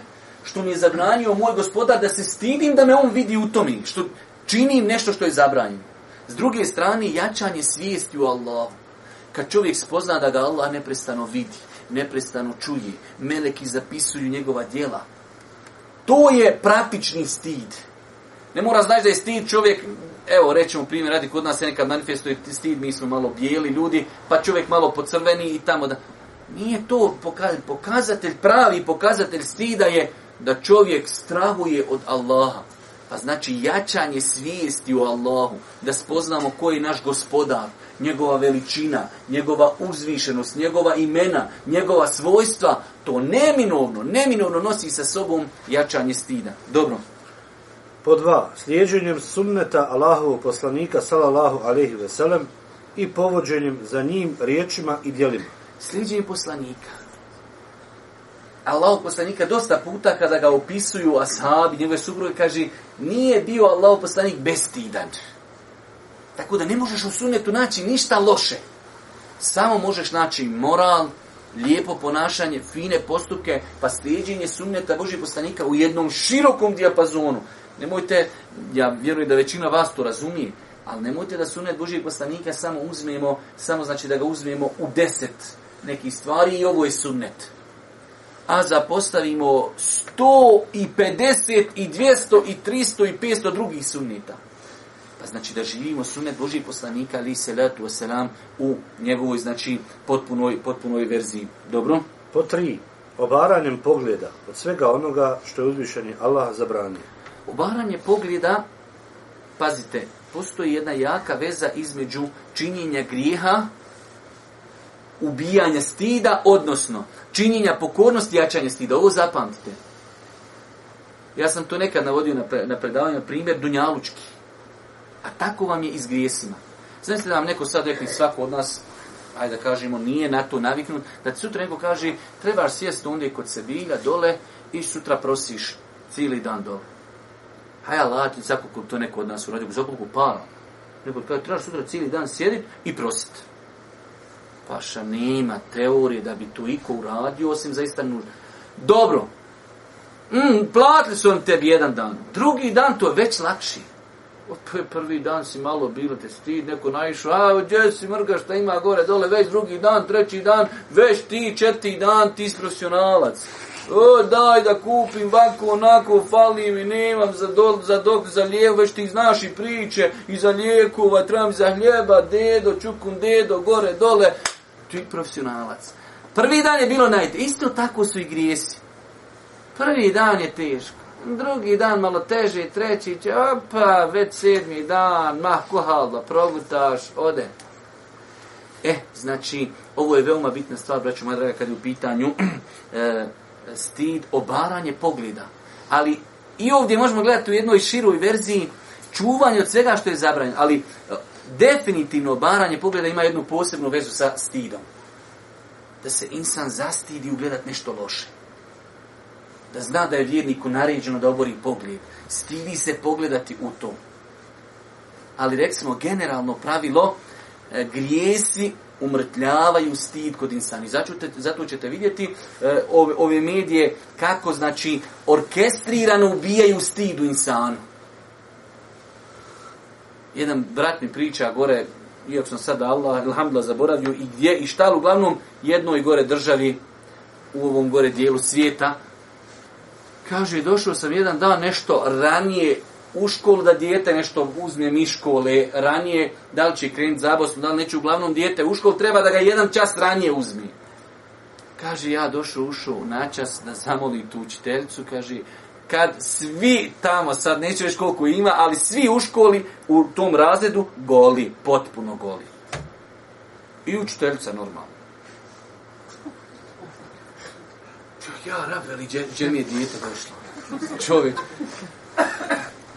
S2: što mi je zabranio moj gospodar, da se stidim da me on vidi u tomi, što činim nešto što je zabranjeno. S druge strane, jačanje svijesti u Allahu. Kad čovjek spozna da ga Allah neprestano vidi, neprestano čuje, meleki zapisuju njegova djela, To je praktični stid. Ne mora znaći da je stid čovjek, evo rećemo primjer, radi kod nas se nekad manifestuje stid, mi smo malo bijeli ljudi, pa čovjek malo pocrveni i tamo da... Nije to pokazatelj, pokazatelj pravi pokazatelj stida je da čovjek strahuje od Allaha. Pa znači jačanje svijesti u Allahu, da spoznamo koji je naš gospodar, njegova veličina, njegova uzvišenost, njegova imena, njegova svojstva, to neminovno, neminovno nosi sa sobom jačanje stida. Dobro.
S3: Po dva, slijeđenjem sunneta Allahovog poslanika, salallahu alaihi veselem, i povođenjem za njim riječima i djelima.
S2: Slijeđenje poslanika. Allahovog poslanika dosta puta kada ga opisuju ashabi, njegove supruge, kaže, nije bio Allahov poslanik bestidan. stidan. Tako da ne možeš u sunnetu naći ništa loše. Samo možeš naći moral, lijepo ponašanje, fine postupke, pa steđenje sunneta Božih poslanika u jednom širokom dijapazonu. Nemojte, ja vjerujem da većina vas to razumije, ali nemojte da sunnet Božih poslanika samo uzmemo, samo znači da ga uzmemo u deset nekih stvari i ovo je sunnet. A zapostavimo 150 i 200 i 300 i 500 drugih sunneta. Pa znači da živimo sunet Božih poslanika ali se letu selam u njegovoj znači potpunoj potpunoj verziji. Dobro?
S3: Po tri. Obaranjem pogleda od svega onoga što je uzvišeni Allah zabranio.
S2: Obaranje pogleda, pazite, postoji jedna jaka veza između činjenja grijeha, ubijanja stida, odnosno činjenja pokornosti jačanja stida. Ovo zapamtite. Ja sam to nekad navodio na, pre, na predavanju primjer Dunjalučki. A tako vam je i s grijesima. Znači da vam neko sad rekli svako od nas, ajde da kažemo, nije na to naviknut, da ti sutra neko kaže, trebaš sjesti ondje kod Sebilja dole i sutra prosiš cijeli dan dole. Aj Allah, ti sako ko to neko od nas uradio, u zapoliku para. Neko kaže, trebaš sutra cijeli dan sjediti i prosit. Paša, nema teorije da bi to iko uradio, osim zaista nužda. Dobro, mm, platili su on tebi jedan dan. Drugi dan to je već lakši to je prvi dan si malo bilo te stid, neko naišao, a gdje si mrga šta ima gore dole, već drugi dan, treći dan, već ti četiri dan, ti si profesionalac. O, daj da kupim vako onako, fali mi, nemam za, do, za dok, za lijevo, već ti znaš i priče, i za lijekova, trebam za hljeba, dedo, čukum dedo, gore dole, ti profesionalac. Prvi dan je bilo najte, isto tako su i grijesi. Prvi dan je teško drugi dan malo teže, treći će, opa, već sedmi dan, mah, kuhalba, progutaš, ode. E, znači, ovo je veoma bitna stvar, braću moja draga, kad je u pitanju e, stid, obaranje pogleda. Ali i ovdje možemo gledati u jednoj široj verziji čuvanje od svega što je zabranjeno, ali e, definitivno obaranje pogleda ima jednu posebnu vezu sa stidom. Da se insan zastidi ugledat nešto loše da zna da je vjerniku naređeno da obori pogled. Stidi se pogledati u to. Ali recimo generalno pravilo, e, grijesi umrtljavaju stid kod insani. Zato ćete vidjeti e, ove medije kako znači orkestrirano ubijaju stid u insanu. Jedan brat mi priča gore, iako sam sada Allah, Alhamdulillah, zaboravio, i gdje i šta, uglavnom, jednoj gore državi u ovom gore dijelu svijeta, kaže, došao sam jedan dan nešto ranije u školu da dijete nešto uzme mi škole ranije, da li će krenuti za Bosnu, da li neće uglavnom dijete u školu, treba da ga jedan čas ranije uzmi. Kaže, ja došao, ušao u načas da zamolim tu učiteljicu, kaže, kad svi tamo, sad neću već koliko ima, ali svi u školi u tom razredu goli, potpuno goli. I učiteljica normalno. ja rabe, ali dje, dje mi je dijete došlo? Čovjek.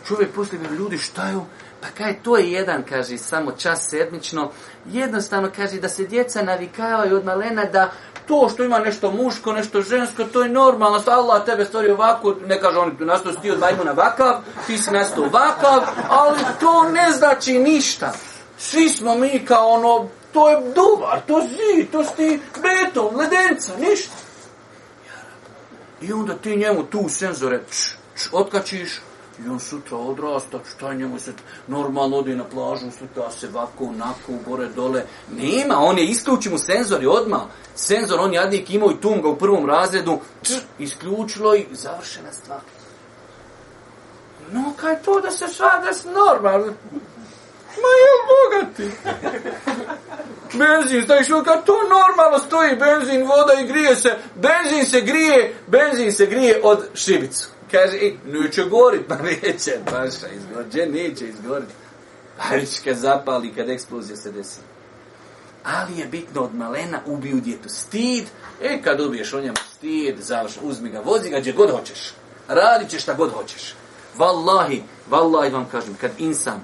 S2: Čovjek poslije mi ljudi, šta je Pa kaj, to je jedan, kaže, samo čas sedmično. Jednostavno, kaže, da se djeca navikavaju od malena da to što ima nešto muško, nešto žensko, to je normalno. Sa Allah tebe stvori ovako, ne kaže oni, tu nastoji stio dva imuna vakav, ti si nastoji vakav, ali to ne znači ništa. Svi smo mi kao ono, to je duvar, to zid, to si ti beton, ledenca, ništa. I onda ti njemu tu senzore č, č, otkačiš i on sutra odrasta, šta njemu se normalno ode na plažu, sutra se vako, onako, gore, dole. Nema, on je isključio mu senzori odma. Senzor, on jadnik imao i tunga u prvom razredu, č, isključilo i završena stvar. No, kaj to da se sva da se normalno, Ma ja bogati. Benzin, stojiš, kad to normalno stoji, benzin, voda i grije se. Benzin se grije, benzin se grije od šibicu. Kaže, i neće gorit, pa neće, paša, izgorit, neće izgorit. A već kad zapali, kad eksplozija se desi. Ali je bitno od malena, ubiju djetu stid, e kad ubiješ o njemu stid, završ, uzmi ga, vozi ga gdje god hoćeš. Radit ćeš šta god hoćeš. Wallahi, wallahi vam kažem, kad insan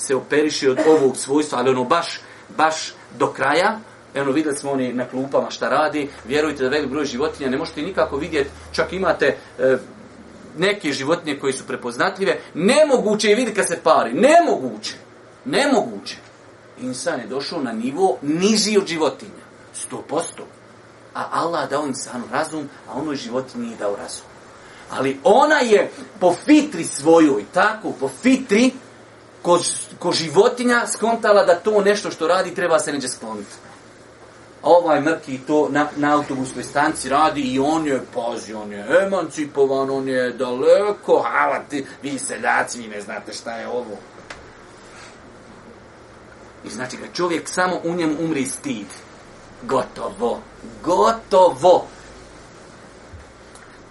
S2: se operiši od ovog svojstva, ali ono baš, baš do kraja, Eno, vidjeli smo oni na klupama šta radi. Vjerujte da velik broj životinja ne možete nikako vidjeti. Čak imate e, neke životinje koji su prepoznatljive. Nemoguće je vidjeti kad se pari. Nemoguće. Nemoguće. Insan je došao na nivo niži od životinja. 100%. A Allah dao insanu razum, a onoj životinji nije dao razum. Ali ona je po fitri svojoj, tako, po fitri, ko, ko životinja skontala da to nešto što radi treba se neđe skloniti. A ovaj mrki to na, na autobusnoj stanci radi i on je, pazi, on je emancipovan, on je daleko, ali ti, vi seljaci, vi ne znate šta je ovo. I znači, kad čovjek samo u njem umri stid, gotovo, gotovo.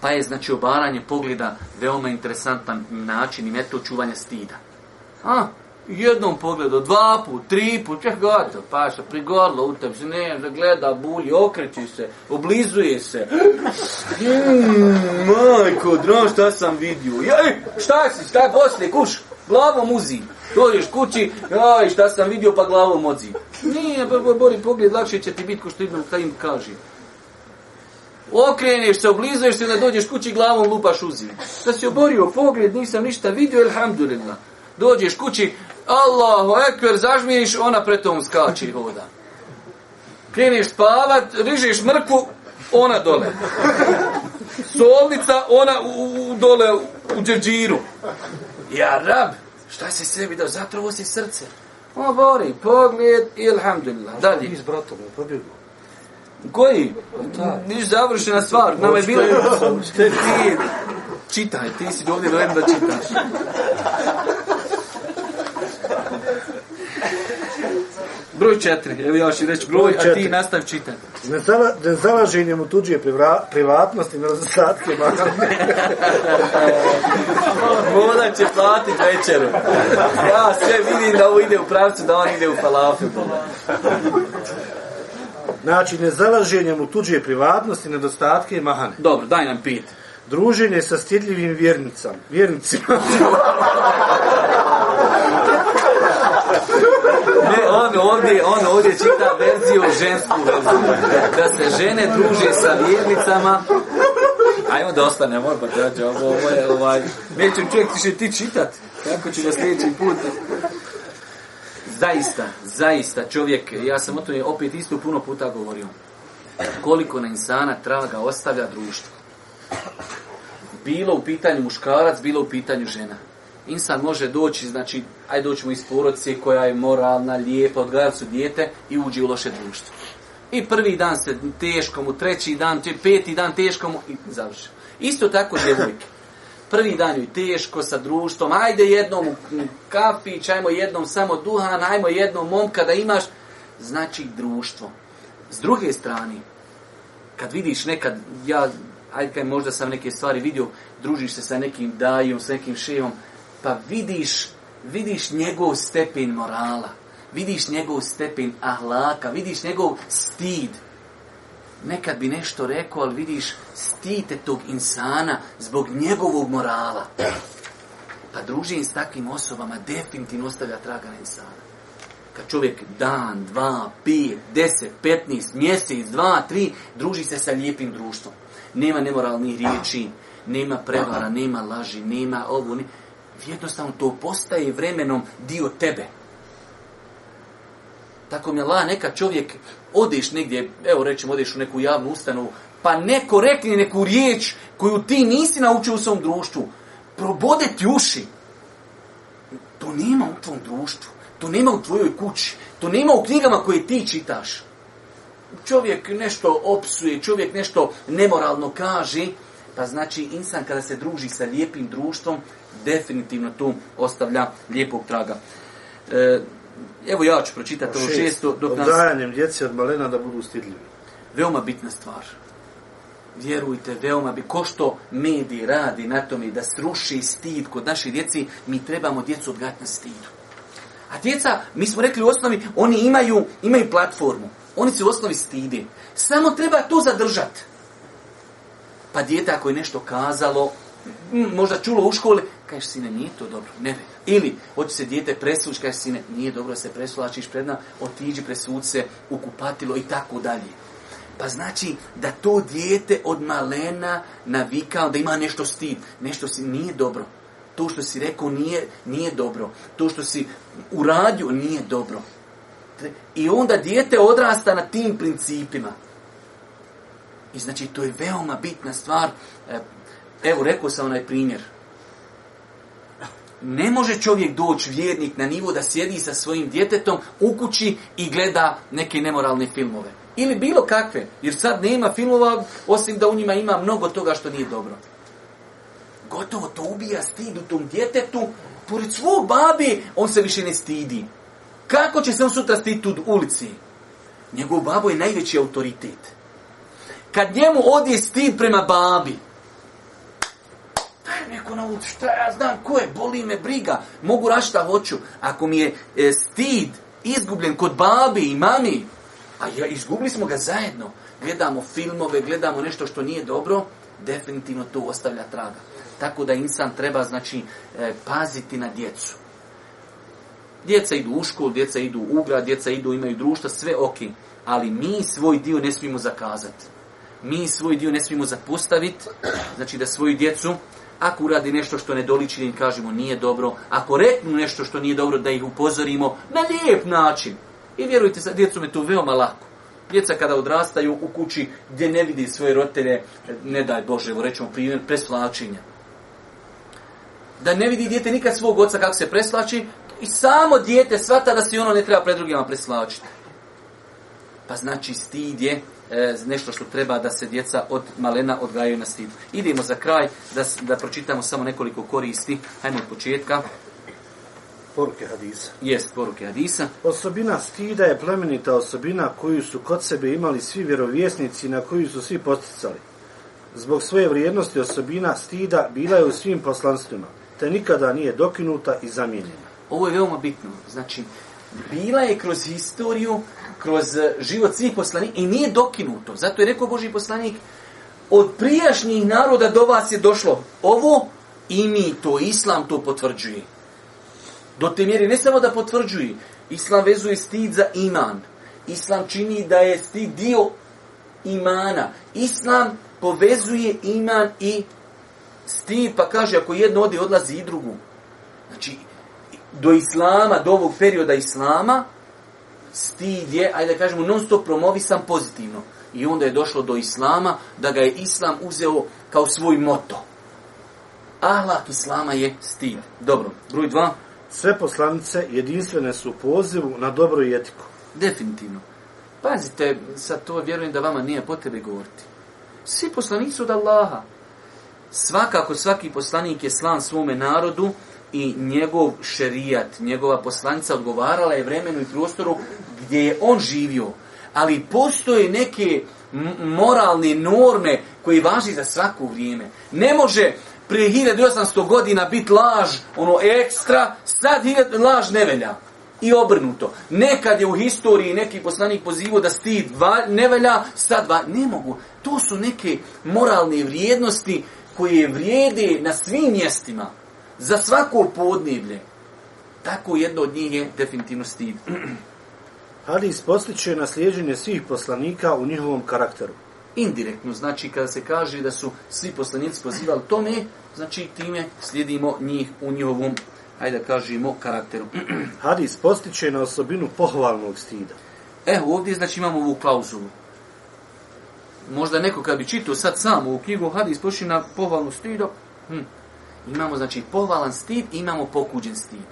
S2: Pa je, znači, obaranje pogleda veoma interesantan način i metod čuvanja stida. A, jednom pogledao, dva put, tri put, čeh gotov, paša, prigorlo, utep, žene, gleda, bulji, okreći se, oblizuje se. Hmm, majko, drom, šta sam vidio? Jaj, e, šta si, šta je poslije, kuš, glavom uzim. Dođeš kući, aj, šta sam vidio, pa glavom odzim. Nije, pa bori pogled, lakše će ti biti ko što idem kada im kaže. Okreneš se, oblizuješ se, da dođeš kući, glavom lupaš uzim. Da si oborio pogled, nisam ništa vidio, elhamdulillah dođeš kući, Allahu ekver, zažmiješ, ona pre tom skače i hoda. Kreniš spavat, rižiš mrku, ona dole. Solnica, ona u, u dole u džeđiru. Ja rab, šta si sebi dao? Zato ovo si srce. Obori, pogled, ilhamdulillah. Dalje. Iz bratom, probirno. Koji? Pa Niš završena stvar. Nama je bilo... Čitaj, ti si ovdje dojem da čitaš broj četiri, evo još i reći broj, broj a ti nastav čitati. Ne,
S3: zala, ne zalaženje mu tuđe privra, privatnosti na zasadke,
S2: makar Voda će platit večeru. Ja sve vidim da ovo ide u pravcu, da on ide u falafu.
S3: Znači, nezalaženje mu tuđe privatnosti, nedostatke i mahane.
S2: Dobro, daj nam pit.
S3: Druženje sa stidljivim vjernicama. Vjernicima.
S2: on ovdje, on ovdje čita verziju žensku verziju. Da se žene druže sa vjernicama. Ajmo da ostanemo, pa dađe ovo, ovo je ovaj. Mećem čovjek, ti će ti čitat. Kako ću ga sljedeći put? Zaista, zaista, čovjek, ja sam o to opet isto puno puta govorio. Koliko na insana traga ostavlja društvo. Bilo u pitanju muškarac, bilo u pitanju žena insan može doći, znači, ajde doćemo iz porodice koja je moralna, lijepa, odgledali su dijete i uđe u loše društvo. I prvi dan se teško mu, treći dan, peti dan teško mu i završi. Isto tako djevojke. Prvi dan joj teško sa društvom, ajde jednom u kafić, ajmo jednom samo duhan, ajmo jednom momka da imaš, znači društvo. S druge strane, kad vidiš nekad, ja, ajde kaj možda sam neke stvari vidio, družiš se sa nekim dajom, sa nekim šejom, pa vidiš, vidiš njegov stepin morala, vidiš njegov stepin ahlaka, vidiš njegov stid. Nekad bi nešto rekao, ali vidiš stite tog insana zbog njegovog morala. Pa družin s takvim osobama definitivno ostavlja traga na insana. Kad čovjek dan, dva, pet, deset, petnis, mjesec, dva, tri, druži se sa lijepim društvom. Nema nemoralnih riječi, nema prevara, nema laži, nema ovu, nema... Jednostavno, to postaje vremenom dio tebe. Tako mi je, la, neka čovjek, odeš negdje, evo rećem, odeš u neku javnu ustanovu, pa neko rekne neku riječ koju ti nisi naučio u svom društvu, probode ti uši. To nema u tvom društvu, to nema u tvojoj kući, to nema u knjigama koje ti čitaš. Čovjek nešto opsuje, čovjek nešto nemoralno kaže, pa znači insan kada se druži sa lijepim društvom, definitivno tu ostavlja lijepog traga. E, evo ja ću pročitati ovo
S3: šesto. Dok nas... Odrajanjem djeci od malena da budu stidljivi.
S2: Veoma bitna stvar. Vjerujte, veoma bi, ko što mediji radi na tome da sruši stid kod naših djeci, mi trebamo djecu odgajati na stidu. A djeca, mi smo rekli u osnovi, oni imaju, imaju platformu. Oni se u osnovi stide. Samo treba to zadržati. Pa djeta ako je nešto kazalo, Mm, možda čulo u školi, kažeš sine, nije to dobro, ne vidim. Ili, hoće se dijete presući, kažeš sine, nije dobro se presulačiš pred nam, otiđi presuce u kupatilo i tako dalje. Pa znači da to dijete od malena navikao da ima nešto stid, nešto si nije dobro. To što si rekao nije, nije dobro. To što si uradio nije dobro. I onda dijete odrasta na tim principima. I znači to je veoma bitna stvar, e, Evo, rekao sam onaj primjer. Ne može čovjek doći vjernik na nivo da sjedi sa svojim djetetom u kući i gleda neke nemoralne filmove. Ili bilo kakve, jer sad nema filmova, osim da u njima ima mnogo toga što nije dobro. Gotovo to ubija stid u tom djetetu, pored svog babi, on se više ne stidi. Kako će se on sutra stiditi u ulici? Njegov babo je najveći autoritet. Kad njemu odje stid prema babi, neko na ulici, šta ja znam, ko je, boli me briga, mogu rašta voću, ako mi je e, stid izgubljen kod babi i mami, a ja, izgubili smo ga zajedno, gledamo filmove, gledamo nešto što nije dobro, definitivno to ostavlja traga. Tako da insan treba, znači, e, paziti na djecu. Djeca idu u školu, djeca idu u grad, djeca idu, imaju društva, sve ok. Ali mi svoj dio ne smijemo zakazati. Mi svoj dio ne smijemo zapostaviti, znači da svoju djecu Ako uradi nešto što ne doliči, da im kažemo nije dobro. Ako reknu nešto što nije dobro, da ih upozorimo na lijep način. I vjerujte, sa djecom je to veoma lako. Djeca kada odrastaju u kući gdje ne vidi svoje rotelje, ne daj Bože, evo rećemo primjer, preslačenja. Da ne vidi djete nikad svog oca kako se preslači, i samo djete svata da se ono ne treba pred drugima preslačiti. Pa znači stid je E, nešto što treba da se djeca od malena odgajaju na stidu. Idemo za kraj da, da pročitamo samo nekoliko koristi. Hajmo od početka.
S3: Poruke Hadisa.
S2: Jest, poruke Hadisa.
S3: Osobina stida je plemenita osobina koju su kod sebe imali svi vjerovjesnici na koju su svi posticali. Zbog svoje vrijednosti osobina stida bila je u svim poslanstvima, te nikada nije dokinuta i zamijenjena.
S2: Ovo je veoma bitno. Znači, bila je kroz historiju, kroz eh, život svih poslanika i nije dokinuto. Zato je rekao Boži poslanik, od prijašnjih naroda do vas je došlo ovo i mi to, Islam to potvrđuje. Do te mjeri ne samo da potvrđuje, Islam vezuje stid za iman. Islam čini da je stid dio imana. Islam povezuje iman i stid, pa kaže ako jedno ode, odlazi i drugu. Znači, do islama, do ovog perioda islama, stid je, ajde da kažemo, non stop promovisan pozitivno. I onda je došlo do Islama, da ga je Islam uzeo kao svoj moto. Ahlak Islama je stid. Dobro, broj dva.
S3: Sve poslanice jedinstvene su pozivu na dobro i etiku.
S2: Definitivno. Pazite, sad to vjerujem da vama nije potrebe govoriti. Svi poslanici su od Allaha. Svakako, svaki poslanik je slan svome narodu, i njegov šerijat, njegova poslanca odgovarala je vremenu i prostoru gdje je on živio. Ali postoje neke moralne norme koje važi za svako vrijeme. Ne može prije 1800 godina biti laž, ono ekstra, sad laž ne velja. I obrnuto. Nekad je u historiji neki poslanik pozivao da stid val, ne velja, sad va, ne mogu. To su neke moralne vrijednosti koje vrijede na svim mjestima za svako podnevlje. Tako jedno od njih je definitivno stid.
S3: Hadis postiče nasljeđenje svih poslanika u njihovom karakteru.
S2: Indirektno, znači kada se kaže da su svi poslanici pozivali tome, znači time slijedimo njih u njihovom, hajde da kažemo, karakteru.
S3: Hadis postiče na osobinu pohvalnog stida.
S2: E, ovdje znači imamo ovu klauzulu. Možda neko kad bi čitao sad sam u knjigu Hadis postiče na pohvalnog stida, hm, Imamo znači pohvalan stid, imamo pokuđen stid.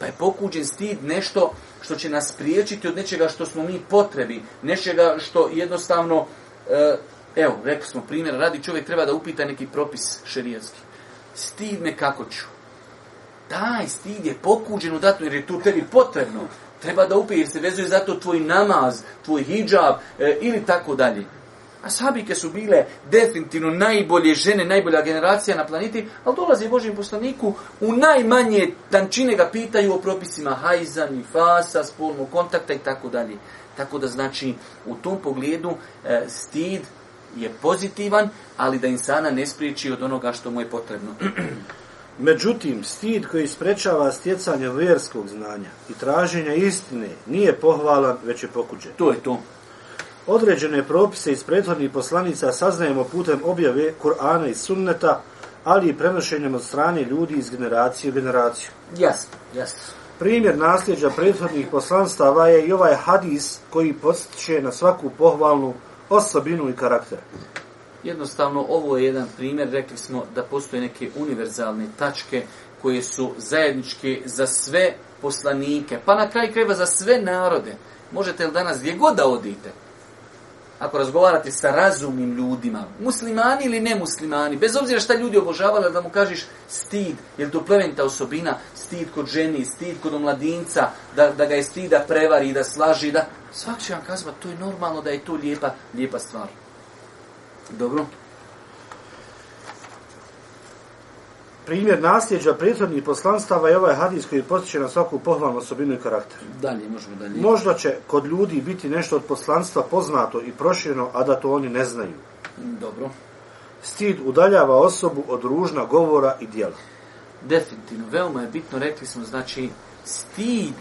S2: Pa je pokuđen stid nešto što će nas priječiti od nečega što smo mi potrebi, nečega što jednostavno, e, evo, rekli smo primjer, radi čovjek treba da upita neki propis šerijanski. Stid me kako ću. Taj stid je pokuđen u datu, jer je tu tebi potrebno. Treba da upije, jer se vezuje zato tvoj namaz, tvoj hijab e, ili tako dalje. A sabike su bile definitivno najbolje žene, najbolja generacija na planeti, ali dolazi Božijem poslaniku, u najmanje tančine ga pitaju o propisima hajza, nifasa, spolnog kontakta i tako dalje. Tako da znači u tom pogledu e, stid je pozitivan, ali da insana ne spriječi od onoga što mu je potrebno.
S3: Međutim, stid koji sprečava stjecanje vjerskog znanja i traženja istine nije pohvalan, već je pokuđen.
S2: To je to.
S3: Određene propise iz prethodnih poslanica saznajemo putem objave Kur'ana i Sunneta, ali i prenošenjem od strane ljudi iz generacije u generaciju.
S2: Yes, yes.
S3: Primjer nasljeđa prethodnih poslanstava je i ovaj hadis koji postiče na svaku pohvalnu osobinu i karakter.
S2: Jednostavno, ovo je jedan primjer. Rekli smo da postoje neke univerzalne tačke koje su zajedničke za sve poslanike, pa na kraj kreva za sve narode. Možete li danas gdje god da odite, ako razgovarate sa razumnim ljudima, muslimani ili nemuslimani, bez obzira šta ljudi obožavali, da mu kažeš stid, je li to plementa osobina, stid kod ženi, stid kod omladinca, da, da ga je stid da prevari, da slaži, da... Svak će vam kazba, to je normalno da je to lijepa, lijepa stvar. Dobro?
S3: primjer nasljeđa prethodnih poslanstava je ovaj hadis koji postiče na svaku pohvalnu osobinu i karakter. Dalje, možemo dalje. Možda će kod ljudi biti nešto od poslanstva poznato i prošireno, a da to oni ne znaju.
S2: Mm, dobro.
S3: Stid udaljava osobu od ružna govora i dijela.
S2: Definitivno, veoma je bitno, rekli smo, znači, stid.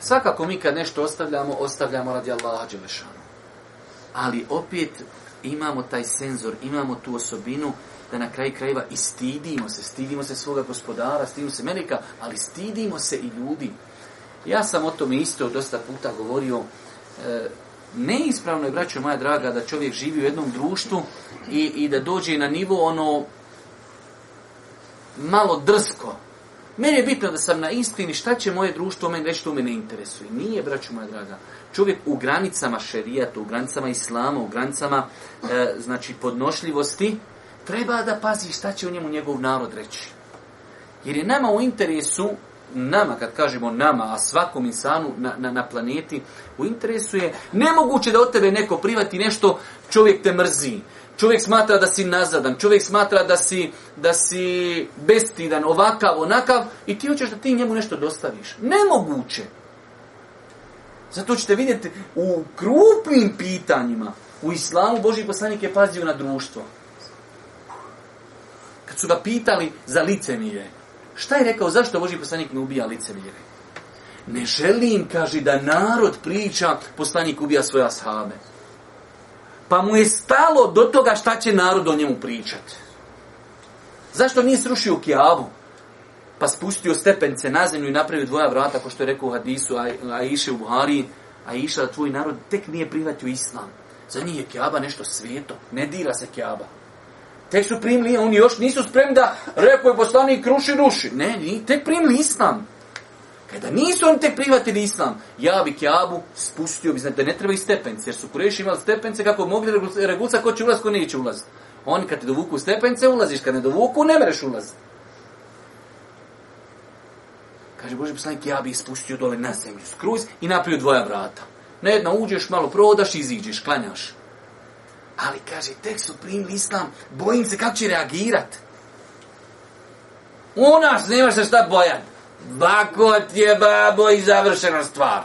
S2: Svakako mi kad nešto ostavljamo, ostavljamo radi Allaha Đelešanu. Ali opet imamo taj senzor, imamo tu osobinu, da na kraj krajeva i stidimo se, stidimo se svoga gospodara, stidimo se Melika, ali stidimo se i ljudi. Ja sam o tome isto dosta puta govorio, e, neispravno je, braćo moja draga, da čovjek živi u jednom društvu i, i da dođe na nivo ono malo drsko. Meni je bitno da sam na istini, šta će moje društvo meni reći, to me ne interesuje. Nije, braćo moja draga, čovjek u granicama šerijata, u granicama islama, u granicama e, znači podnošljivosti, treba da pazi šta će o njemu njegov narod reći. Jer je nama u interesu, nama kad kažemo nama, a svakom insanu na, na, na planeti, u interesu je nemoguće da od tebe neko privati nešto, čovjek te mrzi. Čovjek smatra da si nazadan, čovjek smatra da si, da si bestidan, ovakav, onakav, i ti hoćeš da ti njemu nešto dostaviš. Nemoguće. Zato ćete vidjeti u krupnim pitanjima, u islamu Boži poslanik je pazio na društvo su ga pitali za licemire. Šta je rekao, zašto Boži poslanik ne ubija licemire? Ne želim, kaže, da narod priča, poslanik ubija svoje ashabe. Pa mu je stalo do toga šta će narod o njemu pričat. Zašto nije srušio kjavu? Pa spustio stepence na zemlju i napravio dvoja vrata, ako što je rekao u hadisu, a, a iše u Buhari, a iša da tvoj narod tek nije prihvatio islam. Za njih je kjaba nešto svijeto. Ne dira se kjaba. Tek su primili, oni još nisu spremni da rekao je poslani kruši ruši. Ne, ni, tek primili islam. Kada nisu oni tek prihvatili islam, ja bi kjabu spustio, bi znači, ne treba i stepence, jer su kureši imali stepence kako mogli reguca ko će ulaz, ko neće ulaz. Oni kad te dovuku stepence, ulaziš, kad ne dovuku, ne mereš ulaz. Kaže, Bože poslanik, ja bi spustio dole na zemlju skruz i napravio dvoja vrata. Na jedna uđeš, malo prodaš, iziđeš, klanjaš ali kaže, tek su primili islam, bojim se kako će reagirat. U nas nema se šta bojan. Bakot je babo i završena stvar.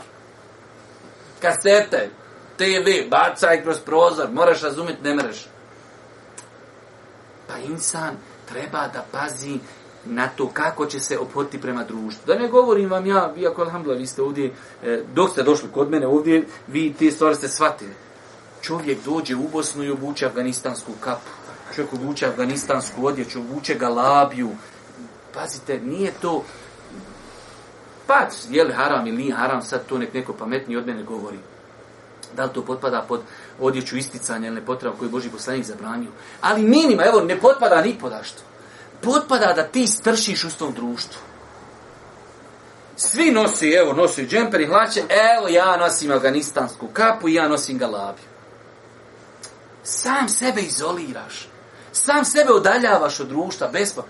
S2: Kasete, TV, bacaj kroz prozor, moraš razumjeti, ne mreš. Pa insan treba da pazi na to kako će se opoti prema društvu. Da ne govorim vam ja, vi ako alhamdulillah, vi ste ovdje, eh, dok ste došli kod mene ovdje, vi te stvari ste shvatili čovjek dođe u Bosnu i obuče afganistansku kapu, čovjek obuče afganistansku odjeću, obuče galabiju, pazite, nije to, pa je li haram ili nije haram, sad to nek neko pametni od mene govori. Da li to potpada pod odjeću isticanja ili nepotreba koju je Boži poslanik zabranio. Ali minima, evo, ne potpada ni podašto. Potpada da ti stršiš u svom društvu. Svi nosi, evo, nosi džemper i hlače, evo, ja nosim afganistansku kapu i ja nosim galabiju sam sebe izoliraš. Sam sebe udaljavaš od društva, bespo.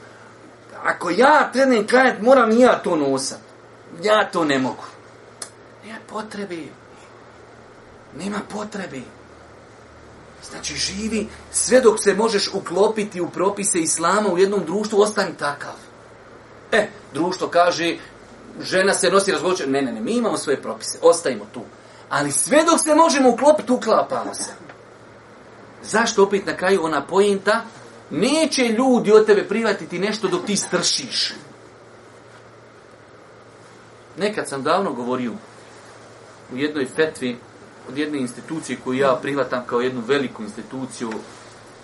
S2: Ako ja trenim klanjati, moram i ja to nosat. Ja to ne mogu. Nema potrebe. Nema potrebe. Znači, živi sve dok se možeš uklopiti u propise islama u jednom društvu, ostani takav. E, društvo kaže, žena se nosi razvoće. Ne, ne, ne, mi imamo svoje propise, ostajimo tu. Ali sve dok se možemo uklopiti, uklapamo se zašto opet na kraju ona pojenta, neće ljudi od tebe privatiti nešto dok ti stršiš. Nekad sam davno govorio u jednoj fetvi od jedne institucije koju ja prihvatam kao jednu veliku instituciju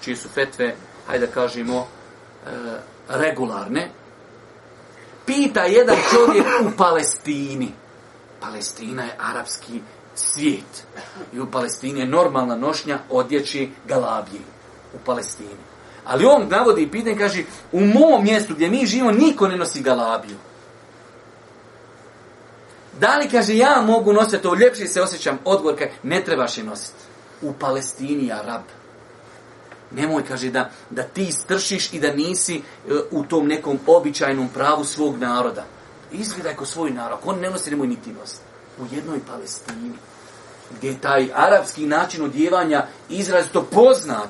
S2: čije su fetve, hajde da kažemo, e, regularne. Pita jedan čovjek u Palestini. Palestina je arapski svijet. I u Palestini je normalna nošnja odjeći galabije u Palestini. Ali on navodi i pitanje, kaže, u mom mjestu gdje mi živimo, niko ne nosi galabiju. Da li, kaže, ja mogu nositi, to ljepše se osjećam, odgovor, kaže, ne trebaš je nositi. U Palestini, Arab. Nemoj, kaže, da, da ti stršiš i da nisi e, u tom nekom običajnom pravu svog naroda. Izgledaj ko svoj narod. Ako on ne nosi, nemoj niti nositi u jednoj Palestini, gdje je taj arapski način odjevanja izrazito poznat.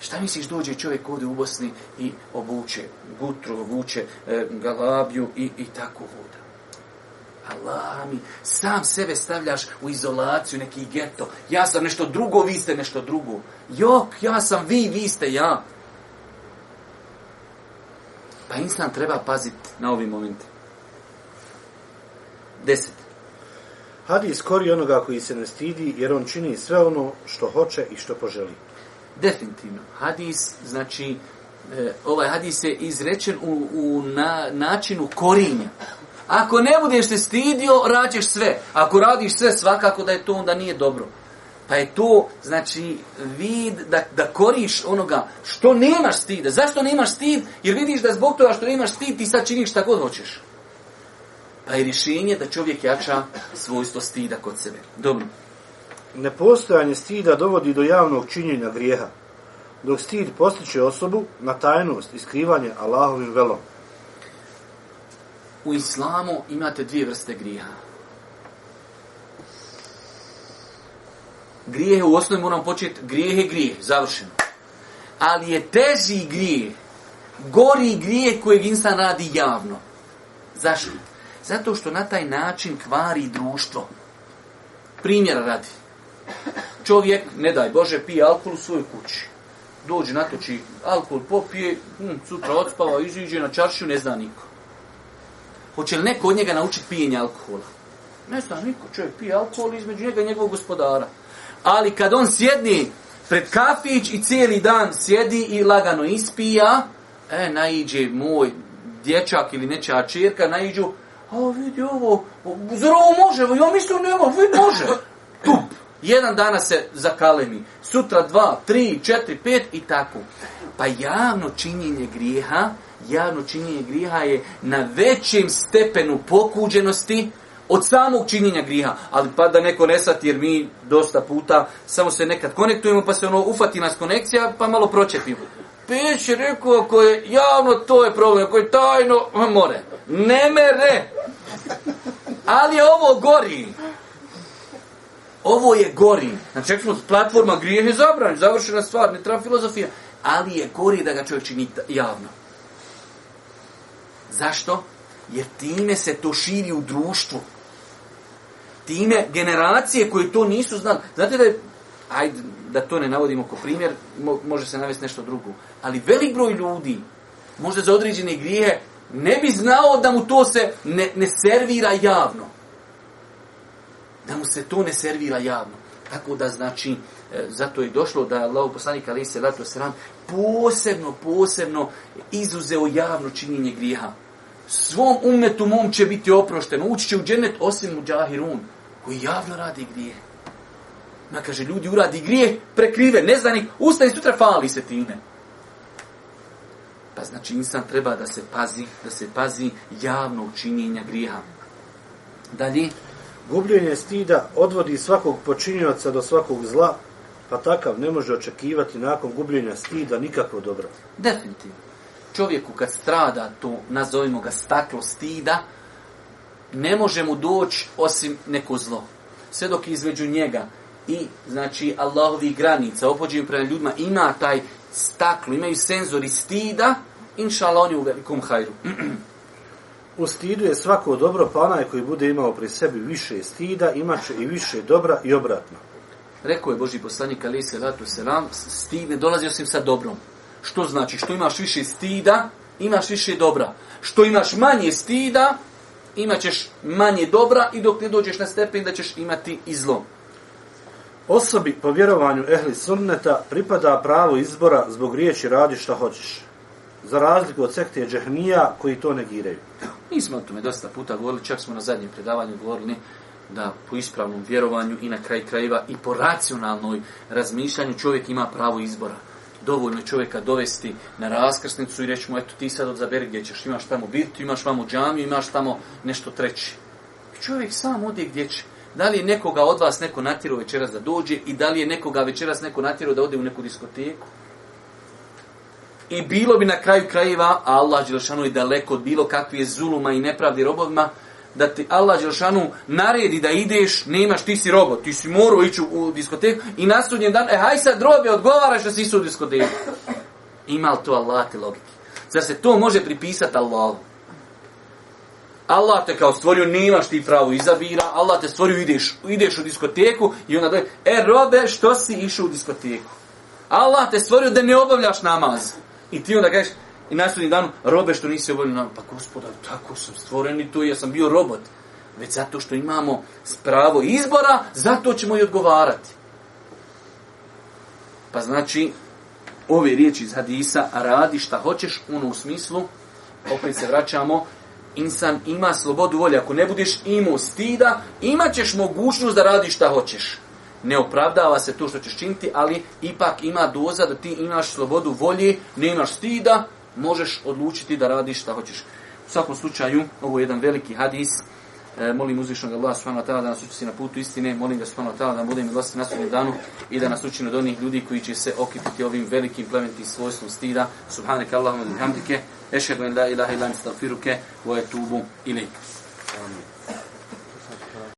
S2: Šta misliš, dođe čovjek ovdje u Bosni i obuče gutru, obuče e, galabju i, i tako voda. Allah mi, sam sebe stavljaš u izolaciju, neki geto. Ja sam nešto drugo, vi ste nešto drugo. Jok, ja sam vi, vi ste ja. Pa insan treba paziti na ovi momenti. Deset.
S3: Hadis kori onoga koji se ne stidi, jer on čini sve ono što hoće i što poželi.
S2: Definitivno. Hadis, znači, e, ovaj hadis je izrečen u, u na, načinu korinja. Ako ne budeš se stidio, rađeš sve. Ako radiš sve, svakako da je to onda nije dobro. Pa je to, znači, vid da, da koriš onoga što nemaš stida. Zašto nemaš stid? Jer vidiš da zbog toga što nemaš stid, ti sad činiš šta god hoćeš. Pa je rješenje da čovjek jača svojstvo stida kod sebe. Dobro.
S3: Nepostojanje stida dovodi do javnog činjenja grijeha, dok stid postiče osobu na tajnost i skrivanje Allahovim velom.
S2: U islamu imate dvije vrste grijeha. Grijehe u osnovi moram početi, grijehe je grijeh, završeno. Ali je teži grijeh, gori grijeh kojeg insan radi javno. Zašto? Zato što na taj način kvari društvo. Primjera radi. Čovjek, ne daj Bože, pije alkohol u svojoj kući. Dođe, natoči alkohol, popije, hm, sutra odspava, iziđe na čaršiju, ne zna niko. Hoće li neko od njega naučiti pijenje alkohola? Ne zna niko, čovjek pije alkohol između njega i njegovog gospodara. Ali kad on sjedni pred kafić i cijeli dan sjedi i lagano ispija, e, naiđe moj dječak ili nečija čirka, naiđu, A vidi ovo, zar ovo može? Ja mislim nema, vi može. Tup. Jedan dana se zakalemi. Sutra dva, tri, četiri, pet i tako. Pa javno činjenje grijeha, javno činjenje grijeha je na većem stepenu pokuđenosti od samog činjenja griha. Ali pa da neko ne sati, jer mi dosta puta samo se nekad konektujemo, pa se ono ufati nas konekcija, pa malo pročepimo. Peć je rekao, ako je javno, to je problem. Ako je tajno, more. Ne mere. Ali je ovo gori. Ovo je gori. Znači, rekli smo, platforma grijeh je zabranj, završena stvar, ne treba filozofija. Ali je gori da ga čovjek čini javno. Zašto? Jer time se to širi u društvu. Time generacije koje to nisu znali. Znate da je, ajde, da to ne navodimo kao primjer, mo, može se navesti nešto drugo. Ali velik broj ljudi, možda za određene grijehe, ne bi znao da mu to se ne, ne servira javno. Da mu se to ne servira javno. Tako da znači, e, zato je došlo da je Allah poslanik ali se vratio sram posebno, posebno izuzeo javno činjenje griha. Svom umetu mom će biti oprošteno. Ući će u džennet osim u džahirun koji javno radi grije. Ma kaže, ljudi uradi grije prekrive, ne zna ni, ustani sutra, fali se time. Pa znači insan treba da se pazi, da se pazi javno učinjenja griha.
S3: Dalje. Gubljenje stida odvodi svakog počinjivaca do svakog zla, pa takav ne može očekivati nakon gubljenja stida nikakvo dobro.
S2: Definitivno. Čovjeku kad strada to, nazovimo ga staklo stida, ne može mu doći osim neko zlo. Sve dok je između njega i znači Allahovi granica, opođenju prema ljudima, ima taj staklo, imaju senzori stida, inša Allah, on je u velikom
S3: hajru. u stidu je svako dobro, pa onaj koji bude imao pri sebi više stida, imaće i više dobra i obratno.
S2: Rekao je Boži poslanik, ali se vatu se vam, stid ne dolazi osim sa dobrom. Što znači? Što imaš više stida, imaš više dobra. Što imaš manje stida, imaćeš manje dobra i dok ne dođeš na stepen da ćeš imati i zlo.
S3: Osobi po vjerovanju ehli sunneta pripada pravo izbora zbog riječi radi šta hoćeš za razliku od sekte džehmija koji to negiraju.
S2: Mi smo o tome dosta puta govorili, čak smo na zadnjem predavanju govorili da po ispravnom vjerovanju i na kraj krajeva i po racionalnoj razmišljanju čovjek ima pravo izbora dovoljno čovjeka dovesti na raskrsnicu i reći mu, eto ti sad odzaberi gdje ćeš, imaš tamo birtu, imaš vamo džamiju, imaš tamo nešto treći. Čovjek sam odi gdje će. Da li je nekoga od vas neko natjerao večeras da dođe i da li je nekoga večeras neko natjerao da ode u neku diskoteku? I bilo bi na kraju krajeva, a Allah Đelšanu je daleko od bilo kakve zuluma i nepravdi robovima, da ti Allah Đelšanu naredi da ideš, nemaš, ti si robot, ti si morao ići u diskoteku i na sudnjem danu, e, haj sad robe, odgovaraš da si su u diskoteku. Ima li to Allah te logike? Zar se to može pripisati Allahu? Allah te kao stvorio, nemaš ti pravo izabira, Allah te stvorio, ideš, ideš u diskoteku i onda dođe, e, robe, što si išao u diskoteku? Allah te stvorio da ne obavljaš namaz. I ti onda kažeš, i na sudnji dan, robe što nisi obavljeno, pa gospoda, tako sam stvoren i to ja sam bio robot. Već zato što imamo spravo izbora, zato ćemo i odgovarati. Pa znači, ove riječi iz hadisa, radi šta hoćeš, ono u smislu, opet se vraćamo, insan ima slobodu volje. Ako ne budeš imao stida, imat ćeš mogućnost da radi šta hoćeš ne opravdava se to što ćeš činiti, ali ipak ima doza da ti imaš slobodu volje, ne imaš stida, možeš odlučiti da radiš šta hoćeš. U svakom slučaju, ovo je jedan veliki hadis, e, molim uzvišnog Allah subhanahu wa ta'ala da nas učesti na putu istine, molim ga subhanahu wa ta'ala da budem glasiti na svom danu i da nas učinu od onih ljudi koji će se okipiti ovim velikim plementim svojstvom stida. Subhanaka Allahumma bihamdike, ešhedu en la ilaha ilaha ilaha istagfiruke, vojetubu ilik. Amin.